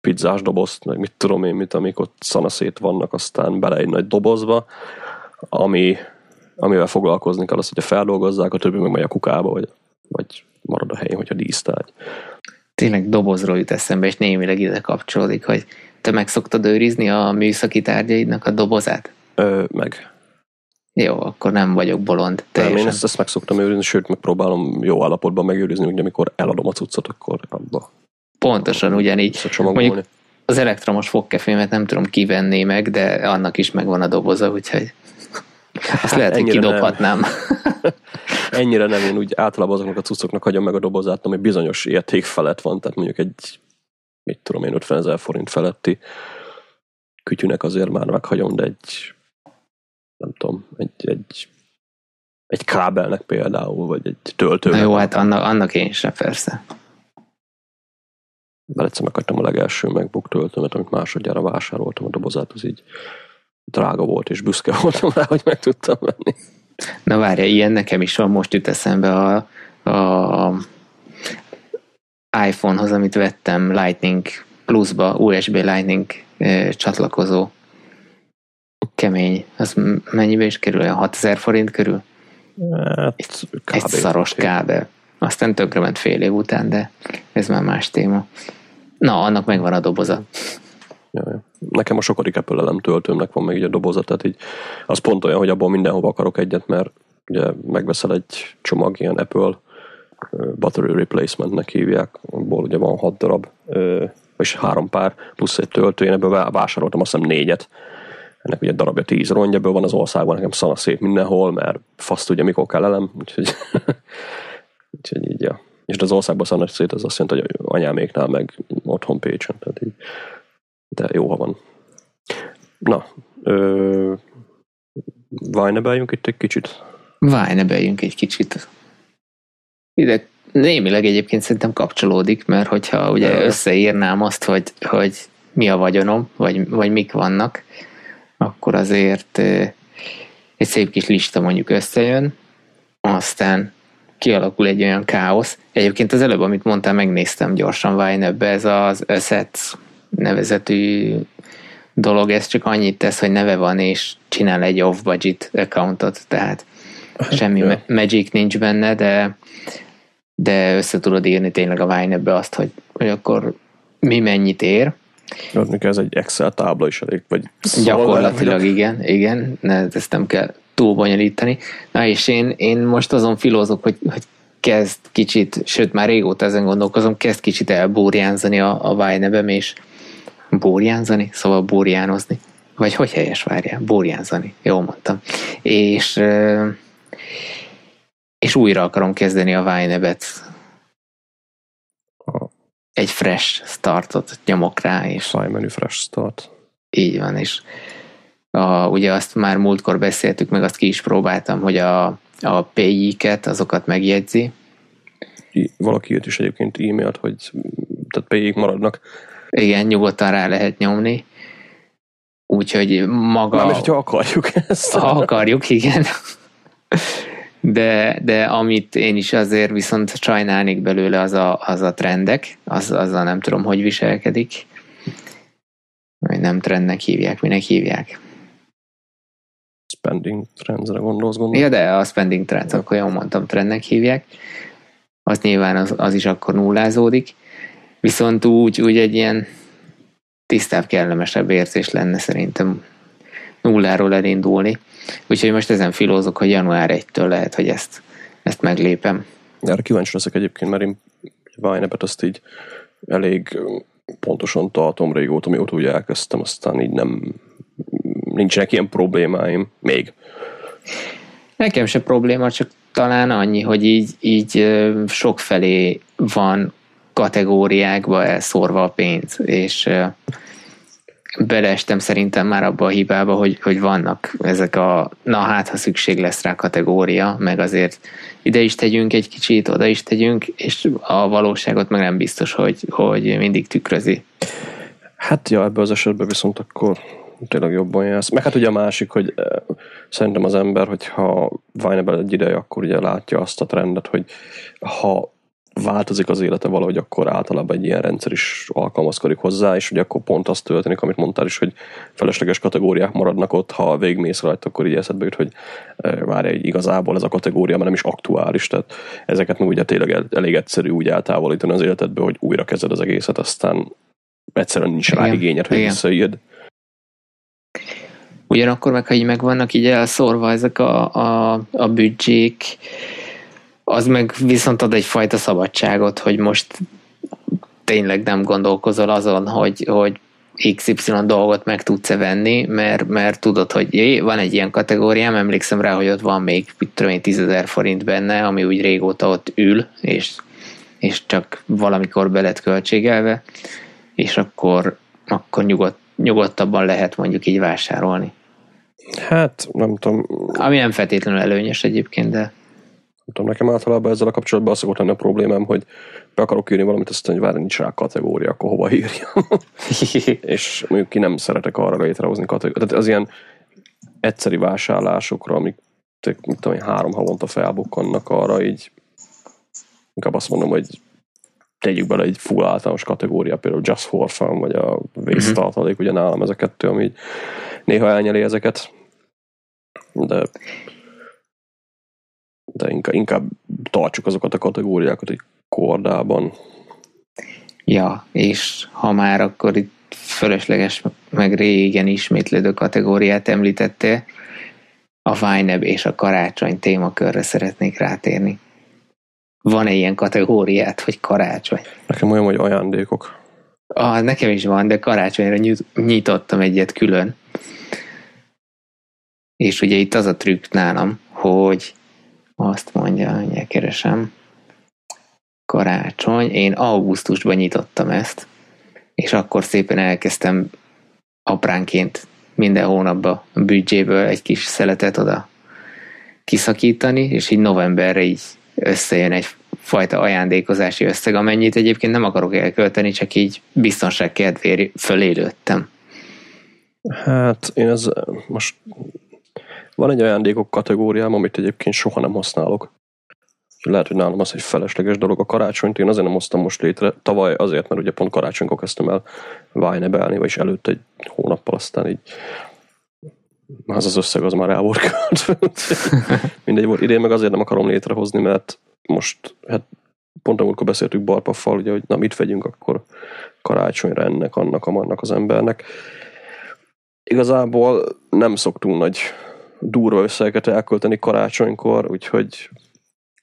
S1: pizzás dobozt, meg mit tudom én, mit, amik ott szanaszét vannak, aztán bele egy nagy dobozba, ami, amivel foglalkozni kell, az, hogyha feldolgozzák, a többi meg megy a kukába, vagy, vagy marad a helyén, hogyha dísztárgy.
S2: Tényleg dobozról jut eszembe, és némileg ide kapcsolódik, hogy te meg szoktad őrizni a műszaki tárgyaidnak a dobozát?
S1: Ö, meg.
S2: Jó, akkor nem vagyok bolond.
S1: Teljesen. Nem, én ezt, ezt meg szoktam őrizni, sőt, megpróbálom jó állapotban megőrizni, hogy amikor eladom a cuccot, akkor abba.
S2: Pontosan ugyanígy. Mondjuk az elektromos fogkefémet nem tudom kivenni meg, de annak is megvan a doboza, úgyhogy azt lehet, hogy kidobhatnám.
S1: Nem. Ennyire nem, én úgy általában azoknak a cuccoknak hagyom meg a dobozát, ami bizonyos érték felett van, tehát mondjuk egy, mit tudom én, 50 ezer forint feletti kütyűnek azért már meghagyom, de egy nem tudom, egy, egy, egy kábelnek például, vagy egy töltőnek.
S2: jó, hát annak, annak én sem persze.
S1: Mert egyszer meghagytam a legelső MacBook töltőmet, amit másodjára vásároltam, a dobozát az így drága volt, és büszke voltam rá, hogy meg tudtam venni.
S2: Na várja, ilyen nekem is van, most jut eszembe a, a iPhone-hoz, amit vettem Lightning Plus-ba, USB Lightning csatlakozó kemény. Az mennyibe is kerül? 6000 forint körül?
S1: Hát,
S2: egy, egy szaros kábel. Aztán ment fél év után, de ez már más téma. Na, annak megvan a doboza.
S1: Jaj. Nekem a sokadik Apple elem töltőmnek van meg így a doboza, tehát így az pont olyan, hogy abból mindenhova akarok egyet, mert ugye megveszel egy csomag ilyen Apple battery replacementnek hívják, abból ugye van hat darab, és három pár, plusz egy töltő, én ebből vásároltam azt hiszem négyet, ennek ugye darabja tíz rongy, ebből van az országban nekem szana szép mindenhol, mert fasz tudja, mikor kell elem, úgyhogy, úgyhogy így, ja. És az országban szana szét, az azt jelenti, hogy anyáméknál meg otthon Pécsen, tehát így, de jó, ha van. Na, ö, vájnebeljünk itt egy kicsit?
S2: Vájnebeljünk egy kicsit. Ide némileg egyébként szerintem kapcsolódik, mert hogyha ugye összeírnám azt, hogy, hogy mi a vagyonom, vagy, vagy mik vannak, akkor azért egy szép kis lista mondjuk összejön, aztán kialakul egy olyan káosz. Egyébként az előbb, amit mondtam, megnéztem gyorsan wine ez az Assets nevezetű dolog, ez csak annyit tesz, hogy neve van, és csinál egy off-budget accountot, tehát semmi ja. magic nincs benne, de de össze tudod írni tényleg a wine azt, hogy, hogy akkor mi mennyit ér,
S1: Adni ez egy Excel tábla is elég, vagy
S2: Gyakorlatilag igen, igen, ne, ezt nem kell túl bonyolítani. Na és én, én most azon filózok, hogy, hogy kezd kicsit, sőt már régóta ezen gondolkozom, kezd kicsit elbúrjánzani a, a nevem, és búrjánzani, szóval búrjánozni. Vagy hogy helyes várjál? Búrjánzani. Jól mondtam. És és újra akarom kezdeni a Vájnebet egy fresh startot nyomok rá. És
S1: menu fresh start.
S2: Így van, és a, ugye azt már múltkor beszéltük, meg azt ki is próbáltam, hogy a, a PI-ket, azokat megjegyzi.
S1: Valaki jött is egyébként e-mailt, hogy tehát PI-k maradnak.
S2: Igen, nyugodtan rá lehet nyomni. Úgyhogy maga...
S1: Mármint, hogyha akarjuk ezt.
S2: Ha akarjuk, igen de, de amit én is azért viszont sajnálnék belőle az a, az a trendek, az, azzal nem tudom, hogy viselkedik. Vagy nem trendnek hívják, minek hívják?
S1: Spending trendsre gondolsz, gondolsz?
S2: Ja, de a spending trends, akkor jól mondtam, trendnek hívják. Az nyilván az, az is akkor nullázódik. Viszont úgy, úgy egy ilyen tisztább, kellemesebb érzés lenne szerintem nulláról elindulni. Úgyhogy most ezen filózok, hogy január 1-től lehet, hogy ezt, ezt meglépem.
S1: Erre kíváncsi leszek egyébként, mert én Vájnepet azt így elég pontosan tartom régóta, mióta ugye elkezdtem, aztán így nem nincsenek ilyen problémáim még.
S2: Nekem se probléma, csak talán annyi, hogy így, így sokfelé van kategóriákba elszórva a pénz, és beleestem szerintem már abba a hibába, hogy, hogy vannak ezek a na hát, ha szükség lesz rá kategória, meg azért ide is tegyünk egy kicsit, oda is tegyünk, és a valóságot meg nem biztos, hogy, hogy mindig tükrözi.
S1: Hát ja, ebben az esetben viszont akkor tényleg jobban jársz. Meg hát ugye a másik, hogy szerintem az ember, hogyha Vine egy ideje, akkor ugye látja azt a trendet, hogy ha változik az élete valahogy, akkor általában egy ilyen rendszer is alkalmazkodik hozzá, és ugye akkor pont azt történik, amit mondtál is, hogy felesleges kategóriák maradnak ott, ha végmész rajta, akkor így eszedbe jut, hogy már egy igazából ez a kategória már nem is aktuális, tehát ezeket meg ugye tényleg elég egyszerű úgy eltávolítani az életedből, hogy újra kezded az egészet, aztán egyszerűen nincs rá igényed, hogy visszaírd.
S2: Ugyanakkor meg, ha így megvannak így elszórva ezek a, a, a büdzsék, az meg viszont ad egyfajta szabadságot, hogy most tényleg nem gondolkozol azon, hogy, hogy XY dolgot meg tudsz-e venni, mert, mert tudod, hogy jé, van egy ilyen kategóriám, emlékszem rá, hogy ott van még, tudom én, 10 forint benne, ami úgy régóta ott ül, és, és csak valamikor be lett költségelve, és akkor, akkor nyugodt, nyugodtabban lehet mondjuk így vásárolni.
S1: Hát, nem tudom.
S2: Ami nem feltétlenül előnyös egyébként, de
S1: nem tudom, nekem általában ezzel a kapcsolatban az szokott lenni a problémám, hogy be akarok írni valamit, azt mondja, hogy várj, nincs rá kategória, akkor hova írjam. és mondjuk ki nem szeretek arra létrehozni kategóriát. Tehát az ilyen egyszeri vásárlásokra, amik mit tudom három havonta felbukkannak arra, így inkább azt mondom, hogy tegyük bele egy full általános kategória, például Just for Fun, vagy a Waste uh-huh. tartalék, ugye nálam ez a kettő, ami néha elnyeli ezeket, de de inkább, inkább tartsuk azokat a kategóriákat egy kordában.
S2: Ja, és ha már akkor itt fölösleges, meg régen ismétlődő kategóriát említette, a Vájneb és a karácsony témakörre szeretnék rátérni. Van-e ilyen kategóriát, hogy karácsony?
S1: Nekem olyan, hogy ajándékok.
S2: Ah, nekem is van, de karácsonyra nyitottam egyet külön. És ugye itt az a trükk nálam, hogy azt mondja, hogy keresem. Karácsony. Én augusztusban nyitottam ezt, és akkor szépen elkezdtem apránként minden hónapban a büdzséből egy kis szeletet oda kiszakítani, és így novemberre így összejön egy fajta ajándékozási összeg, amennyit egyébként nem akarok elkölteni, csak így biztonság kedvéért fölélődtem.
S1: Hát én ez most van egy ajándékok kategóriám, amit egyébként soha nem használok. Lehet, hogy nálam az egy felesleges dolog. A karácsonyt én azért nem hoztam most létre. Tavaly azért, mert ugye pont karácsonykor kezdtem el vájnebelni, vagyis előtt egy hónappal aztán így az az összeg az már el volt Mindegy volt. Idén meg azért nem akarom létrehozni, mert most, hát pont amikor beszéltük Barpaffal, ugye, hogy na mit vegyünk akkor karácsonyra ennek, annak, amannak az embernek. Igazából nem szoktunk nagy durva összegeket elkölteni karácsonykor, úgyhogy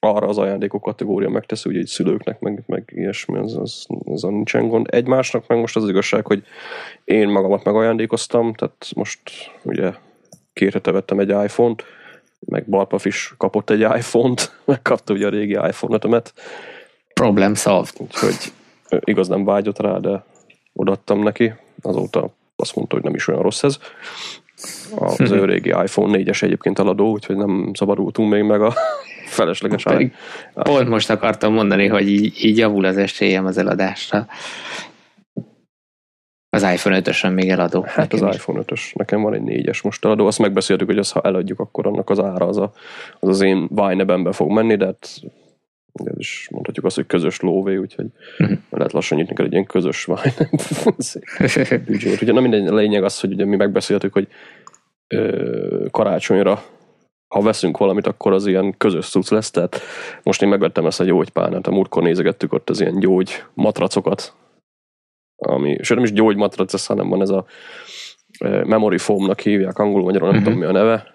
S1: arra az ajándékok kategória megteszi, ugye egy szülőknek, meg, meg ilyesmi, az, az, az a nincsen gond. Egymásnak meg most az, az igazság, hogy én magamat megajándékoztam, tehát most ugye két hete vettem egy iPhone-t, meg Barpaf is kapott egy iPhone-t, megkapta ugye a régi iPhone-ötömet.
S2: Problem solved.
S1: Úgyhogy igaz nem vágyott rá, de odaadtam neki. Azóta azt mondta, hogy nem is olyan rossz ez. Az ő régi iPhone 4-es egyébként eladó, úgyhogy nem szabadultunk még meg a felesleges Pedig
S2: Pont most akartam mondani, hogy így, így javul az esélyem az eladásra. Az iPhone 5-ösön még eladó.
S1: Hát az is. iPhone 5-ös. Nekem van egy 4-es most eladó. Azt megbeszéltük, hogy azt, ha eladjuk, akkor annak az ára az a, az, az én Vine fog menni, de hát ez is mondhatjuk azt, hogy közös lóvé, úgyhogy uh-huh. lehet lassan nyitni kell egy ilyen közös büdzsét. Ugye na minden lényeg az, hogy ugye mi megbeszéltük, hogy ö, karácsonyra ha veszünk valamit, akkor az ilyen közös cucc lesz, tehát most én megvettem ezt a gyógypálnát, a múltkor nézegettük ott az ilyen gyógy matracokat, ami, sőt nem is gyógymatrac, ez, hanem van ez a memory foamnak hívják angolul, magyarul nem uh-huh. tudom mi a neve,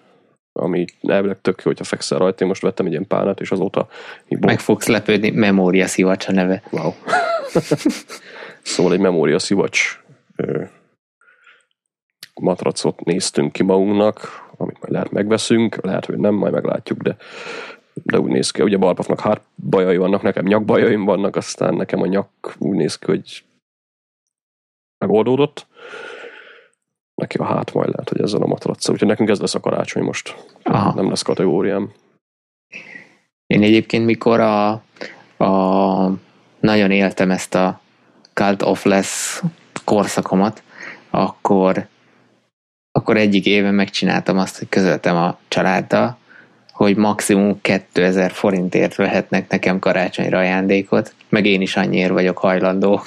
S1: ami elvileg tök jó, hogyha fekszel rajta. Én most vettem egy ilyen pálnát, és azóta...
S2: Meg fogsz lepődni, memória szivacs a neve.
S1: Wow. szóval egy memória szivacs matracot néztünk ki magunknak, amit majd lehet megveszünk, lehet, hogy nem, majd meglátjuk, de, de úgy néz ki. Ugye Barpafnak hát bajai vannak, nekem nyakbajaim vannak, aztán nekem a nyak úgy néz ki, hogy megoldódott neki a hát majd lehet, hogy ezzel a matraccal. Úgyhogy nekünk ez lesz a karácsony most. Aha. Nem lesz kategóriám.
S2: Én egyébként mikor a, a nagyon éltem ezt a cult of less korszakomat, akkor akkor egyik éven megcsináltam azt, hogy közöltem a családdal, hogy maximum 2000 forintért vehetnek nekem karácsonyra ajándékot, meg én is annyiért vagyok hajlandó.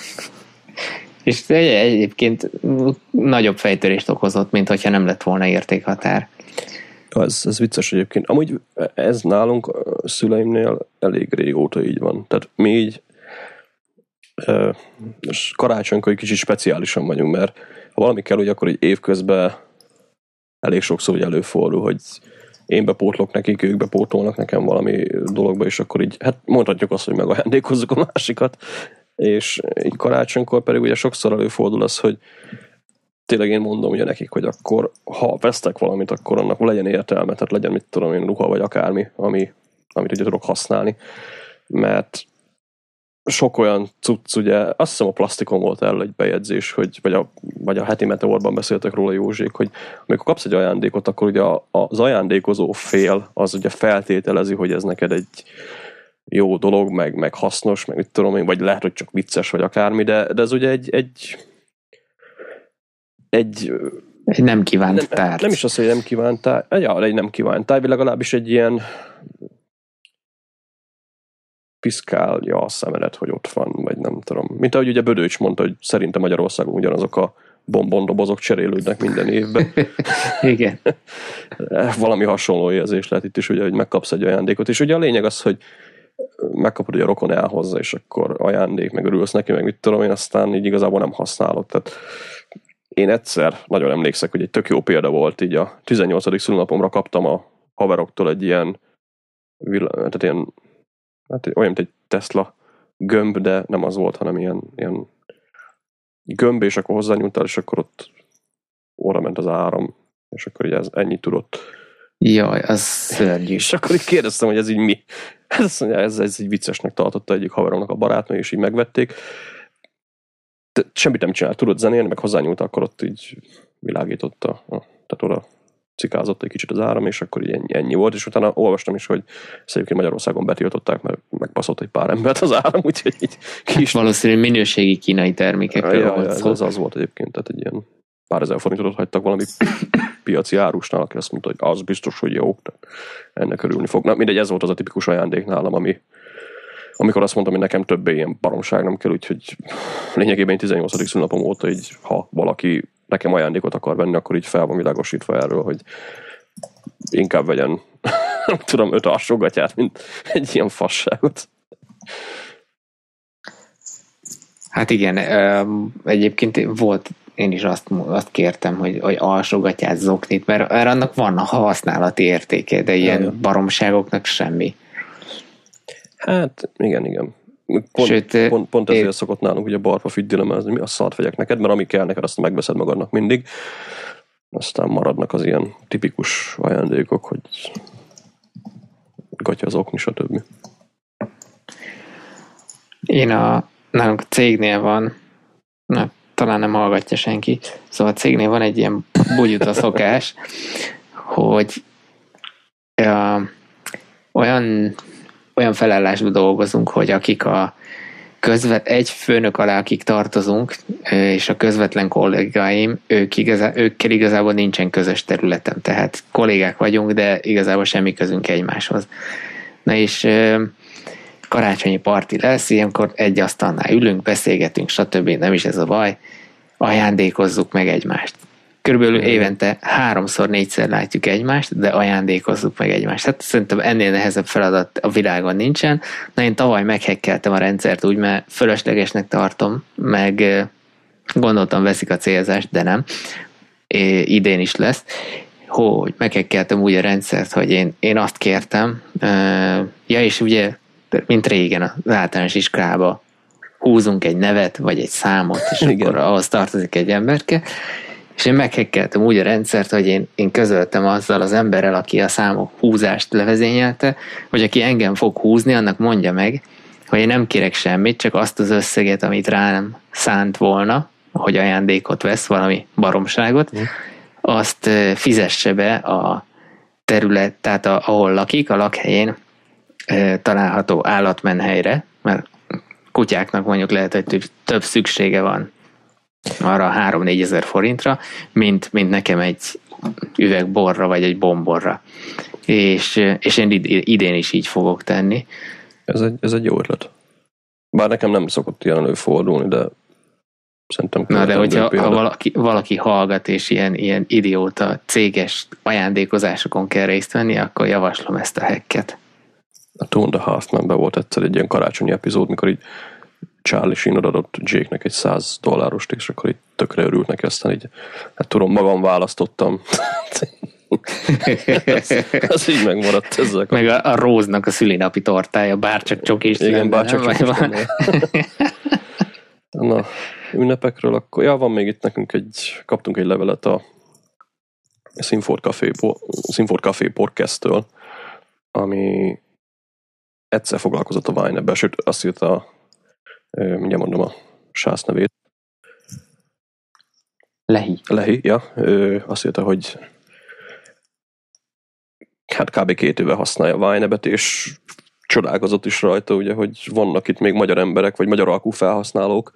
S2: És egyébként nagyobb fejtörést okozott, mint hogyha nem lett volna értékhatár.
S1: Ez, ez vicces egyébként. Amúgy ez nálunk a szüleimnél elég régóta így van. Tehát mi így és karácsonykor egy kicsit speciálisan vagyunk, mert ha valami kell, hogy akkor egy évközben elég sokszor hogy előfordul, hogy én bepótlok nekik, ők bepótolnak nekem valami dologba, és akkor így, hát mondhatjuk azt, hogy megajándékozzuk a másikat, és így karácsonykor pedig ugye sokszor előfordul az, hogy tényleg én mondom ugye nekik, hogy akkor ha vesztek valamit, akkor annak legyen értelme, tehát legyen mit tudom én, ruha vagy akármi, ami, amit ugye tudok használni. Mert sok olyan cucc, ugye, azt hiszem a plastikon volt el egy bejegyzés, hogy, vagy, a, vagy a heti meteorban beszéltek róla Józsék, hogy amikor kapsz egy ajándékot, akkor ugye az ajándékozó fél az ugye feltételezi, hogy ez neked egy jó dolog, meg, meg hasznos, meg mit tudom én, vagy lehet, hogy csak vicces, vagy akármi, de, de ez ugye egy, egy egy
S2: egy nem kívánt nem, tárgy.
S1: Nem is az, hogy nem kívánt tárgy, ja, egy nem kívánt tárgy, legalábbis egy ilyen piszkálja a szemedet, hogy ott van, vagy nem tudom. Mint ahogy ugye Bödöcs mondta, hogy szerintem Magyarországon ugyanazok a bombondobozok cserélődnek minden évben.
S2: Igen.
S1: Valami hasonló érzés lehet itt is, ugye, hogy megkapsz egy ajándékot. És ugye a lényeg az, hogy megkapod, hogy a rokon elhozza, és akkor ajándék, meg örülsz neki, meg mit tudom én, aztán így igazából nem használod. Tehát én egyszer nagyon emlékszek, hogy egy tök jó példa volt, így a 18. szülnapomra kaptam a haveroktól egy ilyen, tehát ilyen hát olyan, mint egy Tesla gömb, de nem az volt, hanem ilyen, ilyen gömb, és akkor hozzányúltál, és akkor ott óra ment az áram, és akkor így ez ennyit tudott.
S2: Jaj, az szörnyű.
S1: És akkor így kérdeztem, hogy ez így mi. Hát azt mondja, ez, ez így viccesnek tartotta egyik haveromnak a barátnő, és így megvették. De semmit nem csinált, tudott zenélni, meg hozzányúlt, akkor ott így világította, tehát oda cikázott egy kicsit az áram, és akkor így ennyi, ennyi volt, és utána olvastam is, hogy egyébként Magyarországon betiltották, mert megbaszott egy pár embert az áram, úgyhogy így
S2: kis... Hát valószínűleg minőségi kínai termékekről
S1: ja, ja, ez, az volt egyébként, tehát egy ilyen pár ezer forintot hagytak valami piaci árusnál, aki azt mondta, hogy az biztos, hogy jó, ennek örülni fog. Na mindegy, ez volt az a tipikus ajándék nálam, ami, amikor azt mondtam, hogy nekem többé ilyen baromság nem kell, úgyhogy lényegében 18. szülnapom óta így, ha valaki nekem ajándékot akar venni, akkor így fel van világosítva erről, hogy inkább vegyen, nem tudom, öt alsógatját, mint egy ilyen fasságot.
S2: Hát igen, egyébként volt, én is azt, azt kértem, hogy, hogy alsógatját zoknit, mert, mert annak van a használati értéke, de ilyen ja, baromságoknak semmi.
S1: Hát igen, igen. Pont, Sőt, pont, pont ezért én... szokott nálunk ugye barpa hogy mi a szart vegyek neked, mert ami kell neked, azt megveszed magadnak mindig. Aztán maradnak az ilyen tipikus ajándékok, hogy gatya az okni, stb.
S2: Én a, nálunk a cégnél van, na, talán nem hallgatja senki, szóval a cégnél van egy ilyen bugyuta szokás, hogy uh, olyan olyan felállásban dolgozunk, hogy akik a közvet, egy főnök alá, akik tartozunk, és a közvetlen kollégáim, ők igazá, őkkel igazából nincsen közös területem, tehát kollégák vagyunk, de igazából semmi közünk egymáshoz. Na és karácsonyi parti lesz, ilyenkor egy asztalnál ülünk, beszélgetünk, stb. Nem is ez a baj, ajándékozzuk meg egymást körülbelül évente háromszor, négyszer látjuk egymást, de ajándékozzuk meg egymást. Hát szerintem ennél nehezebb feladat a világon nincsen. Na én tavaly meghekkeltem a rendszert úgy, mert fölöslegesnek tartom, meg gondoltam veszik a célzást, de nem. É, idén is lesz hogy meghekkeltem úgy a rendszert, hogy én, én azt kértem, ja és ugye, mint régen az általános iskolába húzunk egy nevet, vagy egy számot, és Igen. akkor ahhoz tartozik egy emberke, és én meghekkeltem úgy a rendszert, hogy én, én közöltem azzal az emberrel, aki a számok húzást levezényelte, hogy aki engem fog húzni, annak mondja meg, hogy én nem kérek semmit, csak azt az összeget, amit rám szánt volna, hogy ajándékot vesz, valami baromságot, mm. azt fizesse be a terület, tehát a, ahol lakik, a lakhelyén található állatmenhelyre, mert kutyáknak mondjuk lehet, hogy több szüksége van arra 3-4 ezer forintra, mint, mint nekem egy üveg borra, vagy egy bomborra. És, és én idén is így fogok tenni.
S1: Ez egy, ez egy jó ötlet. Bár nekem nem szokott ilyen előfordulni, de szerintem...
S2: Na de hogyha ha valaki, valaki hallgat, és ilyen, ilyen idióta céges ajándékozásokon kell részt venni, akkor javaslom ezt a hacket.
S1: A Two and a Half be volt egyszer egy ilyen karácsonyi epizód, mikor így Charlie Sheen adott Jake-nek egy 100 dollárost, és akkor így tökre örült neki, aztán így, hát tudom, magam választottam. ez, ez így megmaradt ezzel.
S2: Meg a, a Róznak a szülinapi tortája, bárcsak csokis.
S1: Igen, bárcsak csokis. Na, ünnepekről akkor, ja, van még itt nekünk egy, kaptunk egy levelet a Sinford Café, Sinford Café podcast-től, ami egyszer foglalkozott a wine sőt azt írta, mindjárt mondom a sász nevét.
S2: Lehi.
S1: Lehi, ja. Ő azt írta, hogy hát kb. két éve használja a wine és csodálkozott is rajta, ugye, hogy vannak itt még magyar emberek, vagy magyar alkú felhasználók,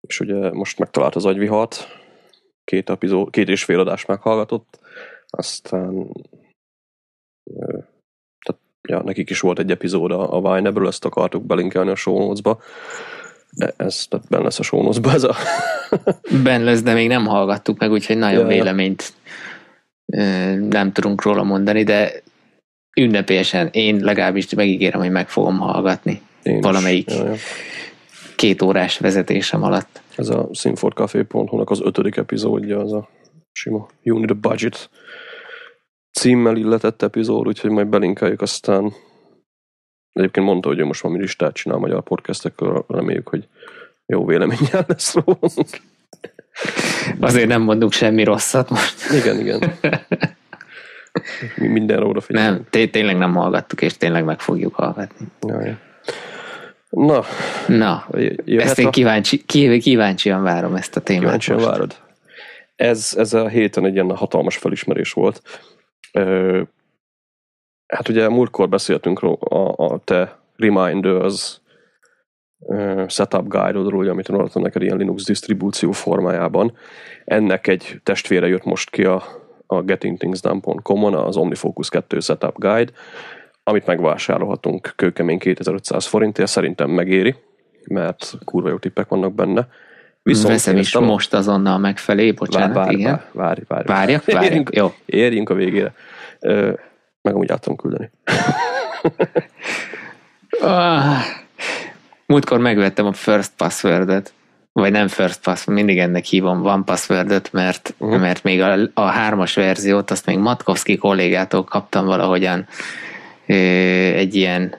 S1: és ugye most megtalált az agyvihart, két, epizód, két és fél adást meghallgatott, aztán ja, nekik is volt egy epizód a, a Vine-ből, ezt akartuk belinkelni a show notes-ba. E, ez, tehát benne lesz a show ez a...
S2: ben lesz, de még nem hallgattuk meg, úgyhogy nagyon ja, véleményt nem tudunk róla mondani, de ünnepélyesen én legalábbis megígérem, hogy meg fogom hallgatni én valamelyik ja, ja. két órás vezetésem alatt.
S1: Ez a sinfordcafé.hu-nak az ötödik epizódja, az a sima You Need a Budget címmel illetett epizód, úgyhogy majd belinkeljük aztán egyébként mondta, hogy ő most valami listát csinál magyar podcastekről, reméljük, hogy jó véleménnyel lesz rólunk.
S2: Azért nem mondunk semmi rosszat most.
S1: Igen, igen. Mi mindenre odafigyelünk.
S2: Nem, té- tényleg nem hallgattuk, és tényleg meg fogjuk hallgatni.
S1: Jaj. Na.
S2: Na, ezt én kíváncsi, kíváncsian várom ezt a témát
S1: Kíváncsian most. várod. Ez, ez a héten egy ilyen hatalmas felismerés volt. Hát ugye múltkor beszéltünk a, a te Reminders setup guide-odról, amit adtam neked ilyen Linux disztribúció formájában. Ennek egy testvére jött most ki a a gettingthingsdone.com-on az OmniFocus 2 Setup Guide, amit megvásárolhatunk kőkemény 2500 forintért, szerintem megéri, mert kurva jó tippek vannak benne.
S2: Viszont Veszem is a... most azonnal megfelé, bocsánat,
S1: várj,
S2: igen.
S1: Várj, várj, várj.
S2: Várjak, várjak, érjünk, jó.
S1: Érjünk a végére. Meg amúgy át küldeni.
S2: ah, múltkor megvettem a First Password-et vagy nem first pass, mindig ennek hívom van password mert, uh-huh. mert még a, a hármas verziót, azt még Matkowski kollégától kaptam valahogyan ö, egy ilyen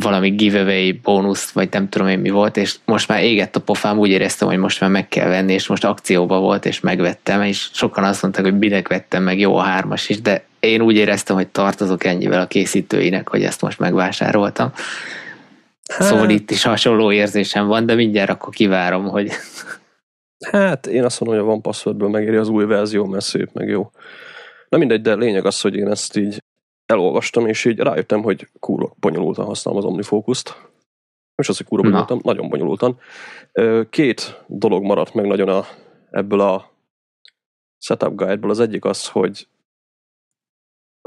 S2: valami giveaway bónusz, vagy nem tudom én mi volt, és most már égett a pofám, úgy éreztem, hogy most már meg kell venni, és most akcióba volt, és megvettem, és sokan azt mondták, hogy minek vettem meg, jó a hármas is, de én úgy éreztem, hogy tartozok ennyivel a készítőinek, hogy ezt most megvásároltam. Hát, szóval itt is hasonló érzésem van, de mindjárt akkor kivárom, hogy...
S1: Hát én azt mondom, hogy a van passwordből megéri az új verzió, mert szép, meg jó. Na mindegy, de lényeg az, hogy én ezt így elolvastam, és így rájöttem, hogy kurva bonyolultan használom az OmniFocus-t. És az, hogy bonyolultan, Na. nagyon bonyolultan. Két dolog maradt meg nagyon a, ebből a setup guide-ból. Az egyik az, hogy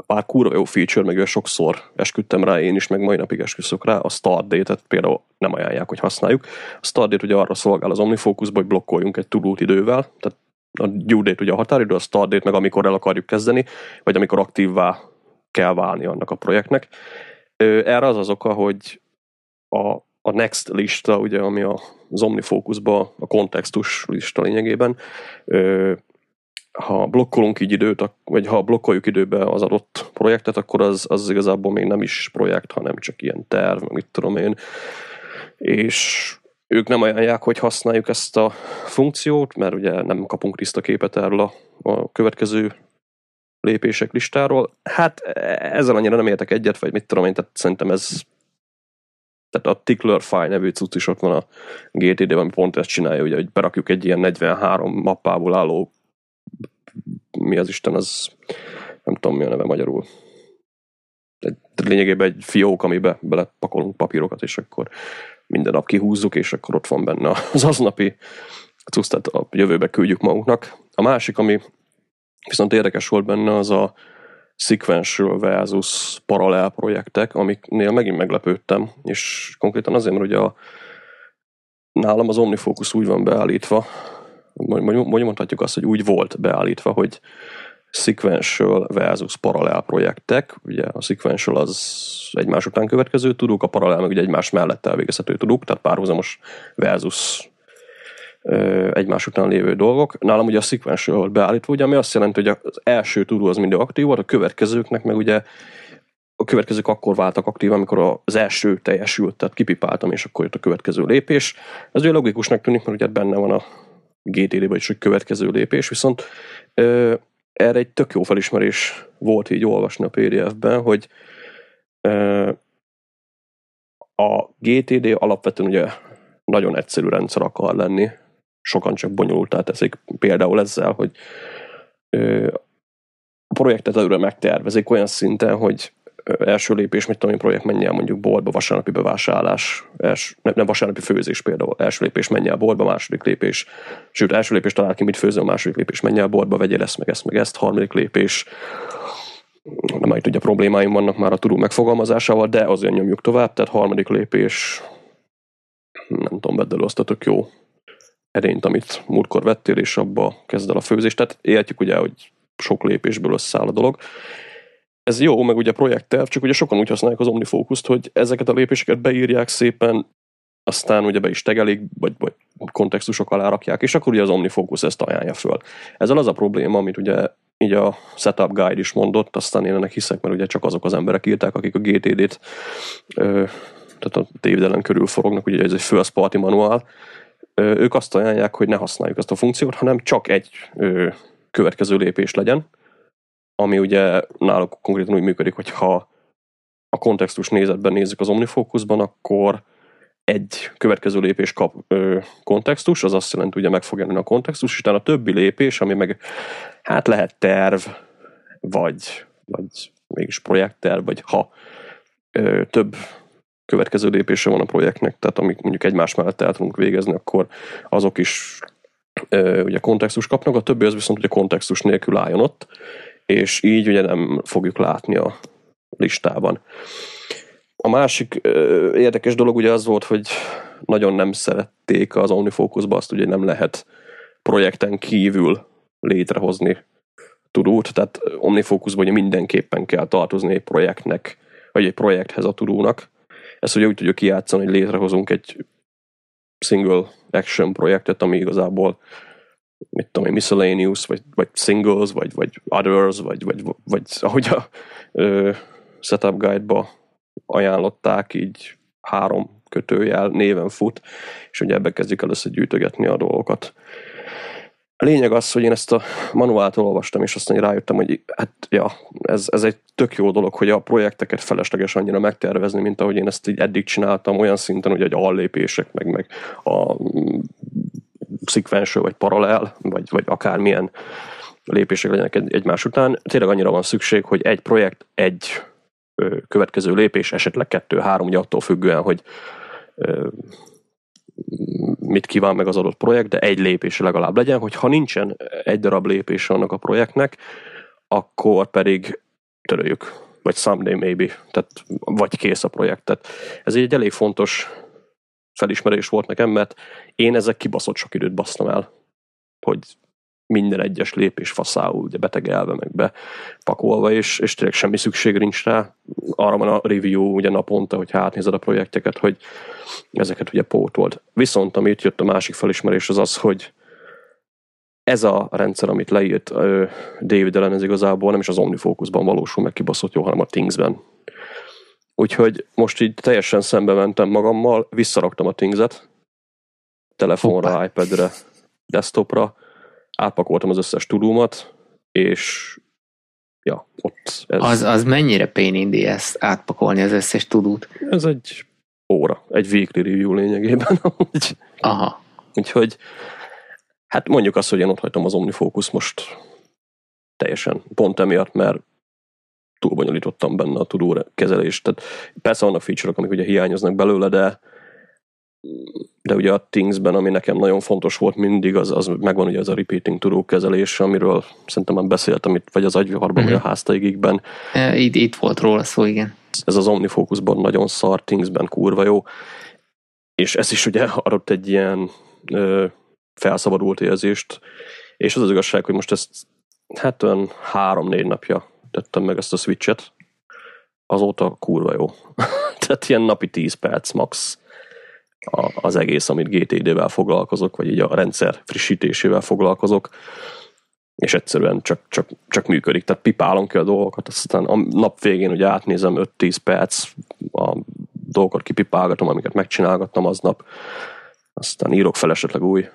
S1: pár kurva jó feature, meg sokszor esküdtem rá én is, meg mai napig esküszök rá, a start date-et például nem ajánlják, hogy használjuk. A start date ugye arra szolgál az OmniFocus, hogy blokkoljunk egy tudót idővel, tehát a due date ugye a határidő, a start date meg amikor el akarjuk kezdeni, vagy amikor aktívvá kell válni annak a projektnek. Erre az az oka, hogy a, a next lista, ugye, ami az OmniFocus-ba a kontextus lista lényegében, ha blokkolunk így időt, vagy ha blokkoljuk időbe az adott projektet, akkor az, az igazából még nem is projekt, hanem csak ilyen terv, mit tudom én. És ők nem ajánlják, hogy használjuk ezt a funkciót, mert ugye nem kapunk tisztaképet erről a, a következő lépések listáról. Hát ezzel annyira nem értek egyet, vagy mit tudom én, tehát szerintem ez tehát a Tickler File nevű cucc is ott van a GTD-ben, ami pont ezt csinálja, ugye, hogy berakjuk egy ilyen 43 mappából álló mi az Isten, az nem tudom mi a neve magyarul. De lényegében egy fiók, amibe belepakolunk papírokat, és akkor minden nap kihúzzuk, és akkor ott van benne az aznapi cucc, tehát a jövőbe küldjük magunknak. A másik, ami Viszont érdekes volt benne az a sequential versus paralel projektek, amiknél megint meglepődtem, és konkrétan azért, mert ugye a, nálam az OmniFocus úgy van beállítva, mondhatjuk azt, hogy úgy volt beállítva, hogy sequential versus paralel projektek. Ugye a sequential az egymás után következő tudók, a paralel meg ugye egymás mellett elvégezhető tudók, tehát párhuzamos versus egymás után lévő dolgok. Nálam ugye a sequential volt beállítva, ugye, ami azt jelenti, hogy az első tudó az mindig aktív volt, a következőknek meg ugye a következők akkor váltak aktív, amikor az első teljesült, tehát kipipáltam, és akkor jött a következő lépés. Ez ugye logikusnak tűnik, mert ugye benne van a GTD-ben is, hogy következő lépés, viszont ö, erre egy tök jó felismerés volt így olvasni a PDF-ben, hogy ö, a GTD alapvetően ugye nagyon egyszerű rendszer akar lenni, sokan csak bonyolultá teszik. Például ezzel, hogy ö, a projektet előre megtervezik olyan szinten, hogy első lépés, mit tudom én, projekt menj el mondjuk boltba, vasárnapi bevásárlás, els, nem, nem vasárnapi főzés például, első lépés menj el boltba, második lépés, sőt, első lépés talál ki, mit főzöl, második lépés menj el boltba, vegyél ezt, meg ezt, meg ezt, harmadik lépés, nem majd ugye problémáim vannak már a tudó megfogalmazásával, de azért nyomjuk tovább, tehát harmadik lépés, nem tudom, vedd jó edényt, amit múltkor vettél, és abba kezd el a főzést. Tehát értjük ugye, hogy sok lépésből összeáll a dolog ez jó, meg ugye projektterv, csak ugye sokan úgy használják az OmniFocus-t, hogy ezeket a lépéseket beírják szépen, aztán ugye be is tegelik, vagy, vagy kontextusok alá rakják, és akkor ugye az OmniFocus ezt ajánlja föl. Ezzel az a probléma, amit ugye így a Setup Guide is mondott, aztán én ennek hiszek, mert ugye csak azok az emberek írták, akik a GTD-t tehát a tévedelen körül forognak, ugye ez egy first party manuál, ők azt ajánlják, hogy ne használjuk ezt a funkciót, hanem csak egy következő lépés legyen, ami ugye náluk konkrétan úgy működik, hogy ha a kontextus nézetben nézzük az OmniFocusban, akkor egy következő lépés kap ö, kontextus, az azt jelenti, hogy meg fog jelenni a kontextus, és utána a többi lépés, ami meg hát lehet terv, vagy, vagy mégis projektterv, vagy ha ö, több következő lépése van a projektnek, tehát amik mondjuk egymás mellett el tudunk végezni, akkor azok is ö, ugye kontextus kapnak, a többi az viszont ugye kontextus nélkül álljon ott, és így ugye nem fogjuk látni a listában. A másik ö, érdekes dolog ugye az volt, hogy nagyon nem szerették az OmniFocusba azt, ugye nem lehet projekten kívül létrehozni tudót, tehát OmniFocusban ugye mindenképpen kell tartozni egy projektnek, vagy egy projekthez a tudónak. Ezt ugye úgy tudjuk kijátszani, hogy létrehozunk egy single action projektet, ami igazából mit tudom én, miscellaneous, vagy, vagy singles, vagy, vagy others, vagy, vagy, vagy ahogy a ö, setup guide-ba ajánlották, így három kötőjel néven fut, és ugye ebbe kezdjük el összegyűjtögetni a dolgokat. Lényeg az, hogy én ezt a manuált olvastam, és aztán rájöttem, hogy hát, ja, ez, ez egy tök jó dolog, hogy a projekteket felesleges annyira megtervezni, mint ahogy én ezt így eddig csináltam, olyan szinten, hogy egy allépések, meg, meg a szikvenső, vagy paralel, vagy, vagy akármilyen lépések legyenek egymás után. Tényleg annyira van szükség, hogy egy projekt, egy következő lépés, esetleg kettő-három, ugye attól függően, hogy mit kíván meg az adott projekt, de egy lépés legalább legyen, hogy ha nincsen egy darab lépés annak a projektnek, akkor pedig töröljük, vagy someday maybe, tehát vagy kész a projekt. Tehát ez egy elég fontos felismerés volt nekem, mert én ezek kibaszott sok időt basztam el, hogy minden egyes lépés faszául, ugye betegelve, meg bepakolva, és, és tényleg semmi szükség nincs rá. Arra van a review ugye naponta, hogy átnézed a projekteket, hogy ezeket ugye pótold. Viszont amit jött a másik felismerés az az, hogy ez a rendszer, amit leírt David ellen, ez igazából nem is az OmniFocusban valósul meg kibaszott jó, hanem a Thingsben. Úgyhogy most így teljesen szembe mentem magammal, visszaraktam a Things-et, telefonra, Hoppá. iPad-re, desktopra, átpakoltam az összes tudómat, és ja, ott
S2: ez... Az, az mennyire pain in the ass átpakolni az összes tudót?
S1: Ez egy óra, egy weekly review lényegében.
S2: Aha.
S1: Úgyhogy hát mondjuk azt, hogy én ott hagytam az OmniFocus most teljesen pont emiatt, mert túlbonyolítottam benne a tudó kezelést. Tehát persze vannak feature amik ugye hiányoznak belőle, de de ugye a Thingsben, ami nekem nagyon fontos volt mindig, az, az megvan ugye az a repeating tudó kezelés, amiről szerintem már beszéltem itt, vagy az agyviharban, uh-huh. vagy a mhm. háztaigikben.
S2: E, itt, itt volt róla szó, igen.
S1: Ez az OmniFocusban nagyon szar, Thingsben kurva jó, és ez is ugye adott egy ilyen ö, felszabadult érzést, és az az igazság, hogy most ezt hát olyan három-négy napja tettem meg ezt a switchet, azóta kurva jó. Tehát ilyen napi 10 perc max a, az egész, amit GTD-vel foglalkozok, vagy így a rendszer frissítésével foglalkozok, és egyszerűen csak, csak, csak működik. Tehát pipálom ki a dolgokat, aztán a nap végén ugye átnézem 5-10 perc, a dolgokat kipipálgatom, amiket megcsinálgattam aznap, aztán írok fel esetleg új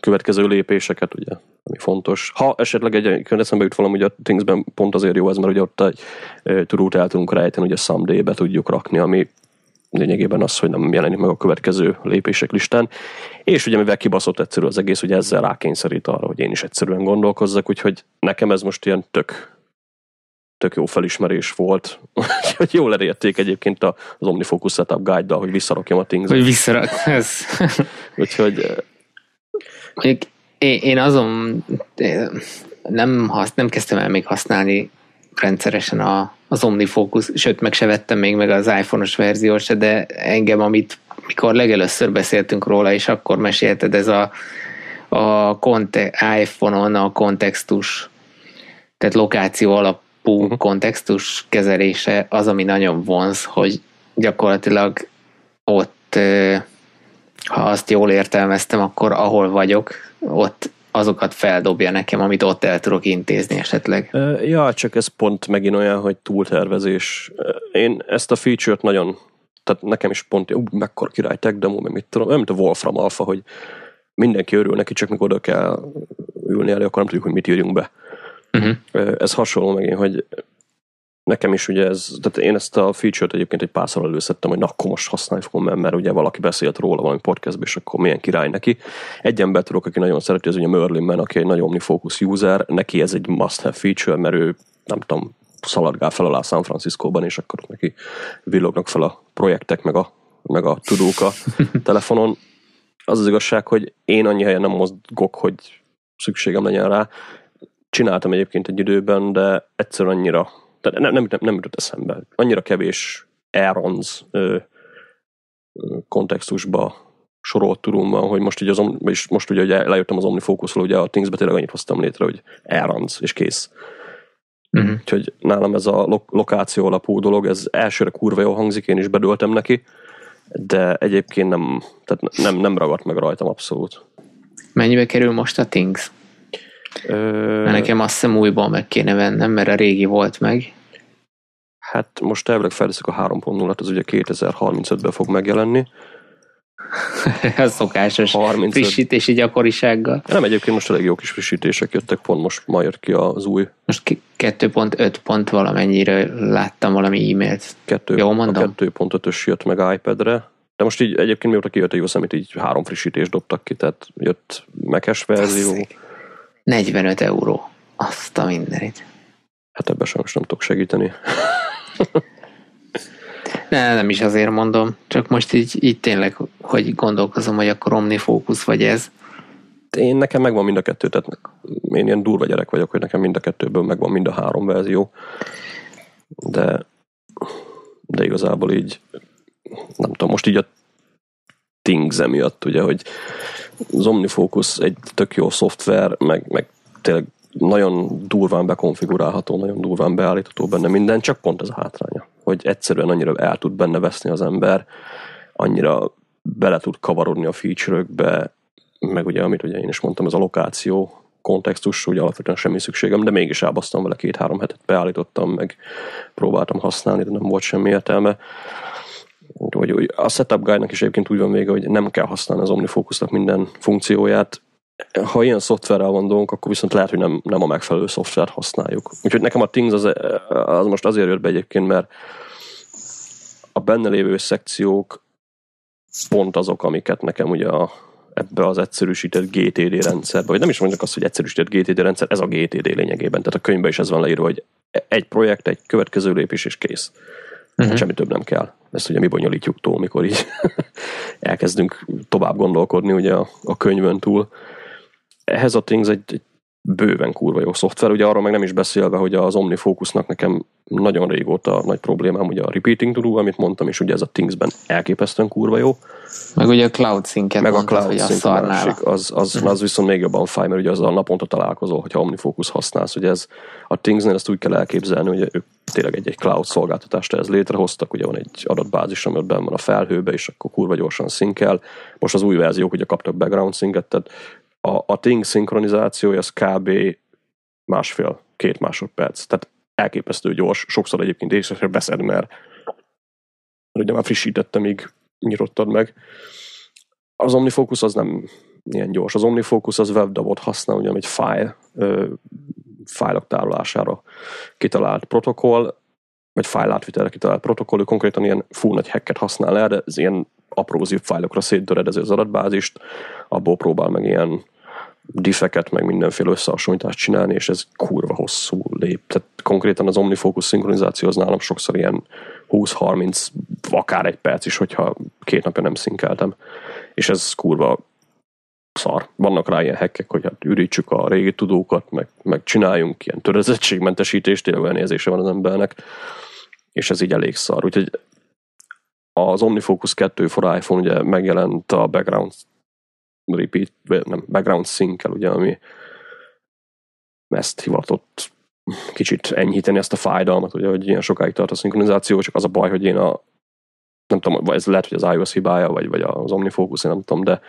S1: következő lépéseket, ugye, ami fontos. Ha esetleg egy eszembe jut valami, ugye a Thingsben pont azért jó ez, mert ugye ott egy turút el tudunk rejteni, ugye someday-be tudjuk rakni, ami lényegében az, hogy nem jelenik meg a következő lépések listán. És ugye mivel kibaszott egyszerű az egész, ugye ezzel rákényszerít arra, hogy én is egyszerűen gondolkozzak, úgyhogy nekem ez most ilyen tök, tök jó felismerés volt. hogy jól elérték egyébként az OmniFocus Setup Guide-dal, hogy visszarakjam a things
S2: Hogy visszarak, ez.
S1: úgyhogy
S2: én azon nem, hasz, nem kezdtem el még használni rendszeresen a, az OmniFocus, sőt meg se vettem még meg az iPhone-os verziót se, de engem, amit mikor legelőször beszéltünk róla, és akkor mesélted, ez a, a konte, iPhone-on a kontextus, tehát lokáció alapú uh-huh. kontextus kezelése az, ami nagyon vonz, hogy gyakorlatilag ott, ha azt jól értelmeztem, akkor ahol vagyok, ott azokat feldobja nekem, amit ott el tudok intézni esetleg.
S1: Ja, csak ez pont megint olyan, hogy túltervezés. Én ezt a feature-t nagyon, tehát nekem is pont, ú, mekkora király tech demo, mit tudom, olyan, mint a Wolfram Alpha, hogy mindenki örül neki, csak mikor oda kell ülni elő, akkor nem tudjuk, hogy mit írjunk be. Uh-huh. Ez hasonló megint, hogy nekem is ugye ez, tehát én ezt a feature-t egyébként egy párszor előszedtem, hogy na akkor most használni fogom, mert, mert ugye valaki beszélt róla valami podcastban, és akkor milyen király neki. Egy ember tudok, aki nagyon szereti, az ugye Merlin Man, aki egy nagy OmniFocus user, neki ez egy must-have feature, mert ő nem tudom, szaladgál fel alá San Francisco-ban, és akkor neki villognak fel a projektek, meg a, meg a tudók a telefonon. Az az igazság, hogy én annyi helyen nem mozgok, hogy szükségem legyen rá. Csináltam egyébként egy időben, de egyszer annyira tehát nem, nem, nem, jutott eszembe. Annyira kevés errands ö, kontextusba sorolt turum van, hogy most, így az, és most ugye lejöttem az OmniFocusról, ugye a Thingsbe tényleg annyit hoztam létre, hogy errands, és kész. Uh-huh. Úgyhogy nálam ez a lo- lokáció alapú dolog, ez elsőre kurva jól hangzik, én is bedöltem neki, de egyébként nem, tehát nem, nem ragadt meg rajtam abszolút.
S2: Mennyibe kerül most a Things? Ö... Mert nekem azt hiszem újból meg kéne vennem, mert a régi volt meg.
S1: Hát most elvileg fejleszük a 3.0-at, az ugye 2035-ben fog megjelenni.
S2: a szokásos 35. frissítési gyakorisággal.
S1: Nem, egyébként most elég jó kis frissítések jöttek, pont most ma jött ki az új.
S2: Most 2.5 pont valamennyire láttam valami e-mailt. 2, Jól mondom?
S1: A 2.5-ös jött meg iPad-re, de most így egyébként mióta kijött a Yosemite, így három frissítést dobtak ki, tehát jött mekes verzió. Basszik
S2: 45 euró. Azt a mindenit.
S1: Hát ebben sajnos nem tudok segíteni.
S2: ne, nem is azért mondom, csak most így, így tényleg, hogy gondolkozom, hogy akkor OmniFocus vagy ez.
S1: Én nekem megvan mind a kettő, tehát én ilyen durva gyerek vagyok, hogy nekem mind a kettőből megvan mind a három verzió. De, de igazából így nem tudom, most így a Things emiatt, ugye, hogy az OmniFocus egy tök jó szoftver, meg, meg tényleg nagyon durván bekonfigurálható, nagyon durván beállítható benne minden, csak pont ez a hátránya, hogy egyszerűen annyira el tud benne veszni az ember, annyira bele tud kavarodni a feature-ökbe, meg ugye, amit ugye én is mondtam, ez a lokáció kontextus, ugye alapvetően semmi szükségem, de mégis elbasztam vele két-három hetet, beállítottam, meg próbáltam használni, de nem volt semmi értelme hogy, hogy a setup guide-nak is egyébként úgy van vége, hogy nem kell használni az OmniFocusnak minden funkcióját. Ha ilyen szoftverrel van dolgunk, akkor viszont lehet, hogy nem, nem a megfelelő szoftvert használjuk. Úgyhogy nekem a Things az, az most azért jött be egyébként, mert a benne lévő szekciók pont azok, amiket nekem ugye a, ebbe az egyszerűsített GTD rendszerbe, vagy nem is mondjuk azt, hogy egyszerűsített GTD rendszer, ez a GTD lényegében. Tehát a könyvben is ez van leírva, hogy egy projekt, egy következő lépés és kész Uh-huh. Semmi több nem kell. Ezt ugye mi bonyolítjuk túl, mikor így elkezdünk tovább gondolkodni ugye a, a könyvön túl. Ehhez a Things egy, egy bőven kurva jó szoftver. Ugye arról meg nem is beszélve, hogy az OmniFocusnak nekem nagyon régóta nagy problémám, ugye a repeating to amit mondtam, és ugye ez a Thingsben elképesztően kurva jó.
S2: Meg ugye a cloud sync
S1: Meg mondtad, a cloud sync a másik, az, az, uh-huh. az viszont még jobban fáj, mert ugye az a naponta találkozol, hogyha OmniFocus használsz. Ugye ez a Thingsnél ezt úgy kell elképzelni, hogy ők tényleg egy, egy cloud szolgáltatást ez létrehoztak, ugye van egy adatbázis, ami benn van a felhőbe, és akkor kurva gyorsan szinkel. Most az új verziók ugye kaptak background synket, tehát a, a Ting szinkronizációja az kb. másfél-két másodperc. Tehát elképesztő gyors, sokszor egyébként észre beszed, mert ugye már frissítettem, míg nyitottad meg. Az OmniFocus az nem ilyen gyors. Az OmniFocus az WebDAV-ot használ, ugye, egy file, fájlok tárolására kitalált protokoll, vagy fájl átvitelre kitalált protokoll, ő konkrétan ilyen full nagy hacket használ erre, ez ilyen apró zip fájlokra szétdöredezi az adatbázist, abból próbál meg ilyen diffeket, meg mindenféle összehasonlítást csinálni, és ez kurva hosszú lép. Tehát konkrétan az OmniFocus szinkronizáció az nálam sokszor ilyen 20-30, akár egy perc is, hogyha két napja nem szinkeltem. És ez kurva szar. Vannak rá ilyen hekkek, hogy hát ürítsük a régi tudókat, meg, meg csináljunk ilyen törezettségmentesítést, tényleg olyan érzése van az embernek, és ez így elég szar. Úgyhogy az OmniFocus 2 for iPhone ugye megjelent a background repeat, nem, background sync ugye, ami ezt hivatott kicsit enyhíteni ezt a fájdalmat, ugye, hogy ilyen sokáig tart a szinkronizáció, csak az a baj, hogy én a nem tudom, ez lehet, hogy az iOS hibája, vagy, vagy az OmniFocus, én nem tudom, de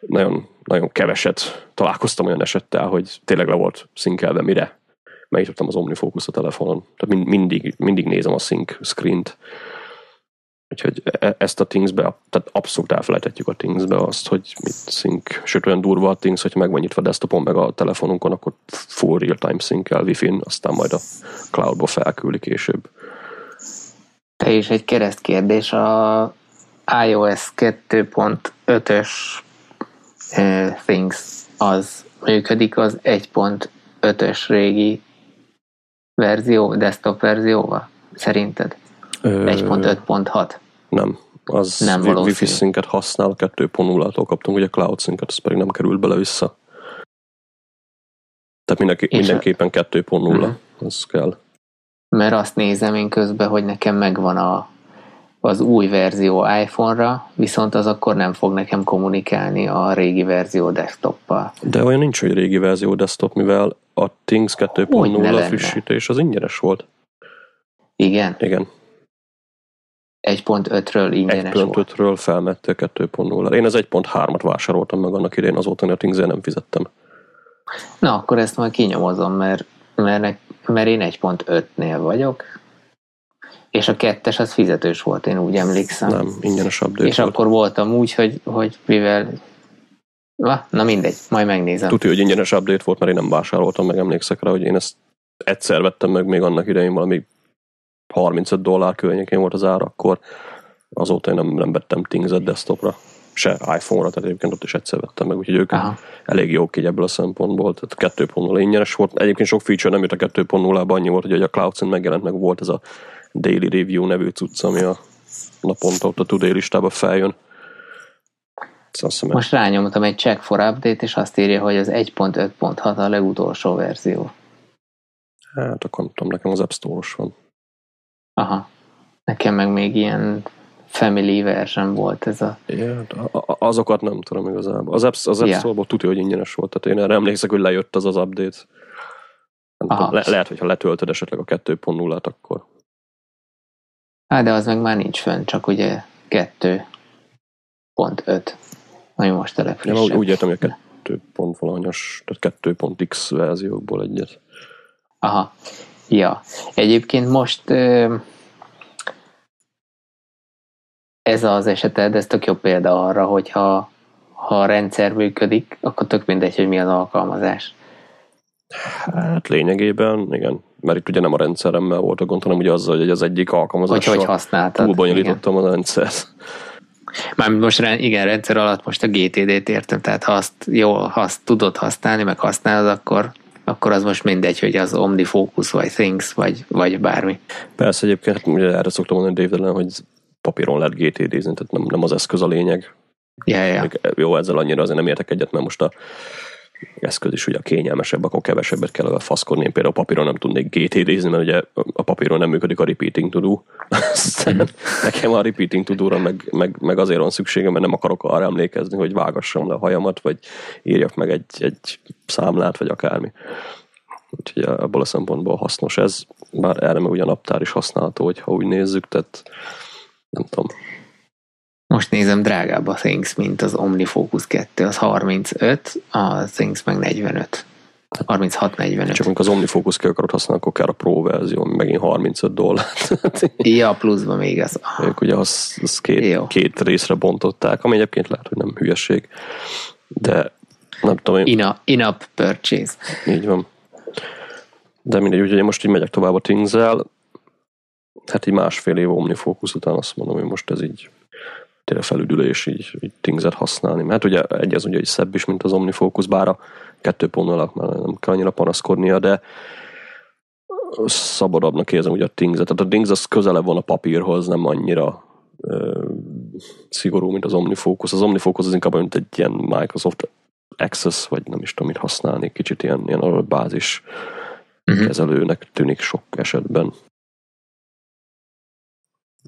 S1: nagyon, nagyon keveset találkoztam olyan esettel, hogy tényleg le volt szinkelve, mire megnyitottam az OmniFocus a telefonon. Tehát mindig, mindig nézem a sync screen-t, Úgyhogy e- ezt a Thingsbe, tehát abszolút elfelejthetjük a Thingsbe azt, hogy mit sync, sőt olyan durva a Things, hogyha meg van nyitva desktopon, meg a telefonunkon, akkor full real-time sync-el Wi-Fi-n, aztán majd a cloudba felküldi később.
S2: Te is egy keresztkérdés, a iOS 2.5-ös uh, Things az működik az 1.5-ös régi verzió, desktop verzióval? Szerinted? 1.5.6?
S1: Nem. Az nem wi- Wi-Fi szinket használ, 2.0-tól kaptunk ugye Cloud szinket, az pedig nem került bele vissza. Tehát mindenki, mindenképpen 2.0, uh-huh. az kell.
S2: Mert azt nézem én közben, hogy nekem megvan a, az új verzió iPhone-ra, viszont az akkor nem fog nekem kommunikálni a régi verzió desktoppal.
S1: De olyan nincs, hogy régi verzió desktop, mivel a Things 2.0 frissítés az ingyenes volt.
S2: Igen?
S1: Igen.
S2: 1.5-ről ingyenes
S1: 1.5-ről felmette 2.0-ra. Én az 1.3-at vásároltam meg annak idején, azóta things nem fizettem.
S2: Na, akkor ezt majd kinyomozom, mert, mert, mert én 1.5-nél vagyok, és a kettes az fizetős volt, én úgy emlékszem.
S1: Nem, ingyenes update
S2: És volt. akkor voltam úgy, hogy, hogy mivel Na, na mindegy, majd megnézem.
S1: Tudja, hogy ingyenes update volt, mert én nem vásároltam, meg emlékszek rá, hogy én ezt egyszer vettem meg még annak idején valami 35 dollár környékén volt az ára, akkor azóta én nem, nem vettem Things desktopra, se iPhone-ra, tehát egyébként ott is egyszer vettem meg, úgyhogy ők Aha. elég jók így ebből a szempontból. Tehát 2.0 ingyenes volt. Egyébként sok feature nem jött a 2.0-ba, annyi volt, hogy a CloudSync megjelent, meg volt ez a Daily Review nevű cucc, ami a naponta ott a Today listába feljön.
S2: Szóval Most rányomtam egy check for update, és azt írja, hogy az 1.5.6 a legutolsó verzió.
S1: Hát akkor nem tudom, nekem az App Store-os van.
S2: Aha. Nekem meg még ilyen family version volt ez a...
S1: Ja, azokat nem tudom igazából. Az App, az App yeah. Store-ból tudja, hogy ingyenes volt. Tehát én erre emlékszek, hogy lejött az az update. Aha. Le, lehet, hogyha letöltöd esetleg a 2.0-át, akkor...
S2: Hát, de az meg már nincs fönn, csak ugye 2.5. Ami most a legfrissebb.
S1: Ja, úgy értem, hogy a 2. pont valahanyas, tehát 2.x verziókból egyet.
S2: Aha. Ja, egyébként most ez az eseted, ez tök jó példa arra, hogyha ha a rendszer működik, akkor tök mindegy, hogy mi az alkalmazás.
S1: Hát lényegében, igen. Mert itt ugye nem a rendszeremmel volt a gond, hanem ugye azzal, hogy az egyik alkalmazással
S2: hogy, hogy használtad.
S1: túlbonyolítottam a rendszert.
S2: Már most igen, rendszer alatt most a GTD-t értem, tehát ha azt, jó, ha azt tudod használni, meg használod, akkor, akkor az most mindegy, hogy az OmniFocus, vagy Things, vagy, vagy bármi.
S1: Persze egyébként, erre szoktam mondani Dave hogy papíron lehet GTD-zni, tehát nem, nem az eszköz a lényeg.
S2: Ja, ja.
S1: Még, jó, ezzel annyira azért nem értek egyet, mert most a eszköz is ugye kényelmesebb, akkor kevesebbet kell vele faszkodni. Én például a papíron nem tudnék GTD-zni, mert ugye a papíron nem működik a repeating to do. nekem a repeating to do meg, meg, meg, azért van szükségem, mert nem akarok arra emlékezni, hogy vágassam le a hajamat, vagy írjak meg egy, egy számlát, vagy akármi. Úgyhogy abból a szempontból hasznos ez, bár erre meg ugye a naptár is használható, hogyha úgy nézzük, tehát nem tudom,
S2: most nézem, drágább a Things, mint az OmniFocus 2, az 35, a Things meg 45. 36-45.
S1: Csak amikor az OmniFocus ki akarod használni, akkor kell a Pro verzió, megint 35 dollár.
S2: ja, pluszban még az.
S1: Ők ugye az, az két, két részre bontották, ami egyébként lehet, hogy nem hülyeség, de nem tudom én.
S2: In-up, in-up purchase.
S1: Így van. De mindegy, úgyhogy én most így megyek tovább a things hát így másfél év OmniFocus után azt mondom, hogy most ez így tényleg felüdülés így, így Things-et használni. Mert ugye egy az ugye egy szebb is, mint az OmniFocus, bár a 2.0 már nem kell annyira panaszkodnia, de szabadabbnak érzem ugye a Things-et. Tehát a Things az közelebb van a papírhoz, nem annyira ö, szigorú, mint az OmniFocus. Az OmniFocus az inkább mint egy ilyen Microsoft Access, vagy nem is tudom mit használni, kicsit ilyen, ilyen bázis uh-huh. kezelőnek tűnik sok esetben.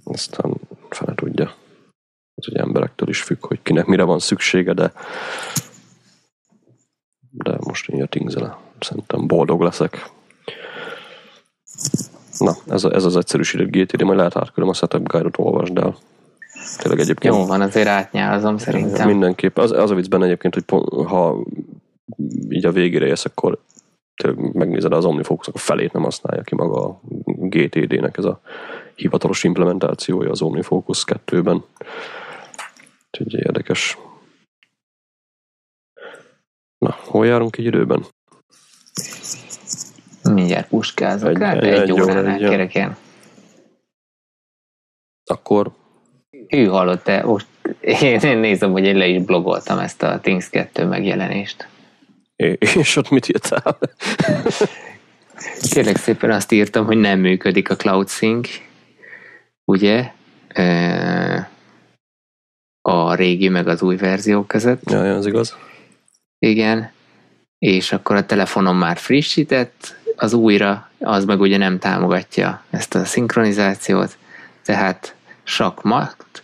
S1: Aztán fele tudja ez ugye emberektől is függ, hogy kinek mire van szüksége, de de most így a Tingzele szerintem boldog leszek. Na, ez, a, ez az egyszerűsített GTD, majd lehet átküldöm a setup guide-ot, olvasd el.
S2: Tényleg egyébként... Jó van, azért átnyázom szerintem.
S1: Mindenképp. Az, az a vicc benne egyébként, hogy ha így a végére jössz, akkor tényleg megnézed az omnifocus a felét nem használja ki maga a GTD-nek ez a hivatalos implementációja az OmniFocus 2-ben. Úgyhogy érdekes. Na, hol járunk így időben?
S2: Mindjárt puskázok egy, rá, egy, egy óránál kereken.
S1: Akkor
S2: ő hallott te most én nézem, hogy én le is blogoltam ezt a Things 2 megjelenést.
S1: É, és ott mit írtál?
S2: Kérlek szépen azt írtam, hogy nem működik a Cloud Sync, ugye? A régi meg az új verzió között.
S1: Ja, az igaz.
S2: Igen, és akkor a telefonom már frissített, az újra, az meg ugye nem támogatja ezt a szinkronizációt, tehát sakmat,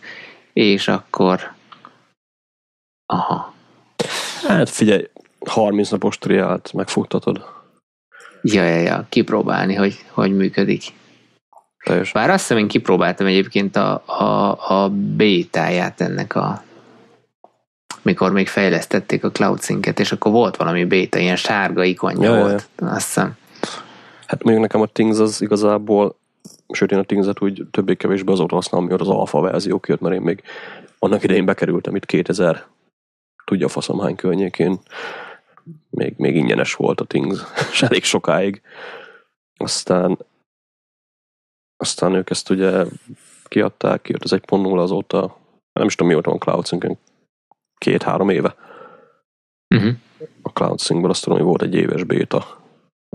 S2: és akkor aha.
S1: Hát figyelj, 30 napos triált megfogtatod.
S2: Ja, ja, ja, kipróbálni, hogy, hogy működik. Teljes. Bár azt hiszem, én kipróbáltam egyébként a, a, a bétáját ennek a mikor még fejlesztették a Cloud Sync-et, és akkor volt valami béta, ilyen sárga ikonja ja, volt, ja. azt hiszem.
S1: Hát mondjuk nekem a Things az igazából, sőt én a Things-et úgy többé-kevésbé azóta használom, amikor az alfa verzió jött, mert én még annak idején bekerültem itt 2000, tudja faszom hány környékén, még, még ingyenes volt a Things, és elég sokáig. Aztán aztán ők ezt ugye kiadták, kijött az 1.0 azóta, nem is tudom mióta van Cloud Sync, két-három éve. Uh-huh. A Cloud Syncből azt tudom, hogy volt egy éves béta,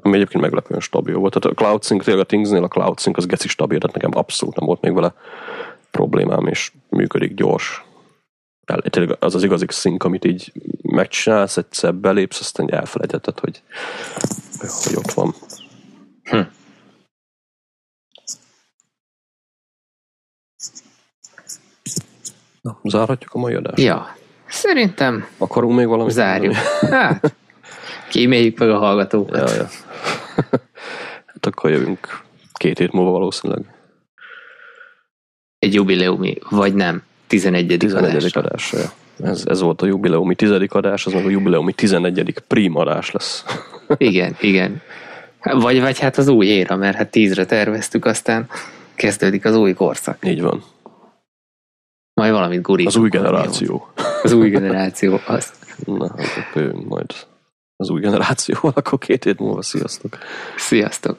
S1: ami egyébként meglepően stabil volt. Tehát a Cloud Sync, tényleg a Thingsnél a Cloud Sync az geci stabil, tehát nekem abszolút nem volt még vele problémám, és működik gyors. Tényleg az az igazi szink, amit így megcsinálsz, egyszer belépsz, aztán elfelejtetted, hogy, hogy ott van. Hm. Na, zárhatjuk a mai adást?
S2: Ja, szerintem
S1: Akarunk még valamit?
S2: Zárjuk. Hát, kíméljük meg a hallgatókat.
S1: Ja, ja. hát akkor jövünk két hét múlva valószínűleg.
S2: Egy jubileumi, vagy nem, 11.
S1: 11. adásra. adásra ja. ez, ez volt a jubileumi tizedik adás, az meg a jubileumi 11. prim adás lesz.
S2: igen, igen. Vagy, vagy hát az új éra, mert hát tízre terveztük, aztán kezdődik az új korszak.
S1: Így van.
S2: Majd valamit gurítunk.
S1: Az új generáció.
S2: Az új generáció, az.
S1: Na, akkor majd az új generáció, akkor két hét múlva sziasztok.
S2: Sziasztok.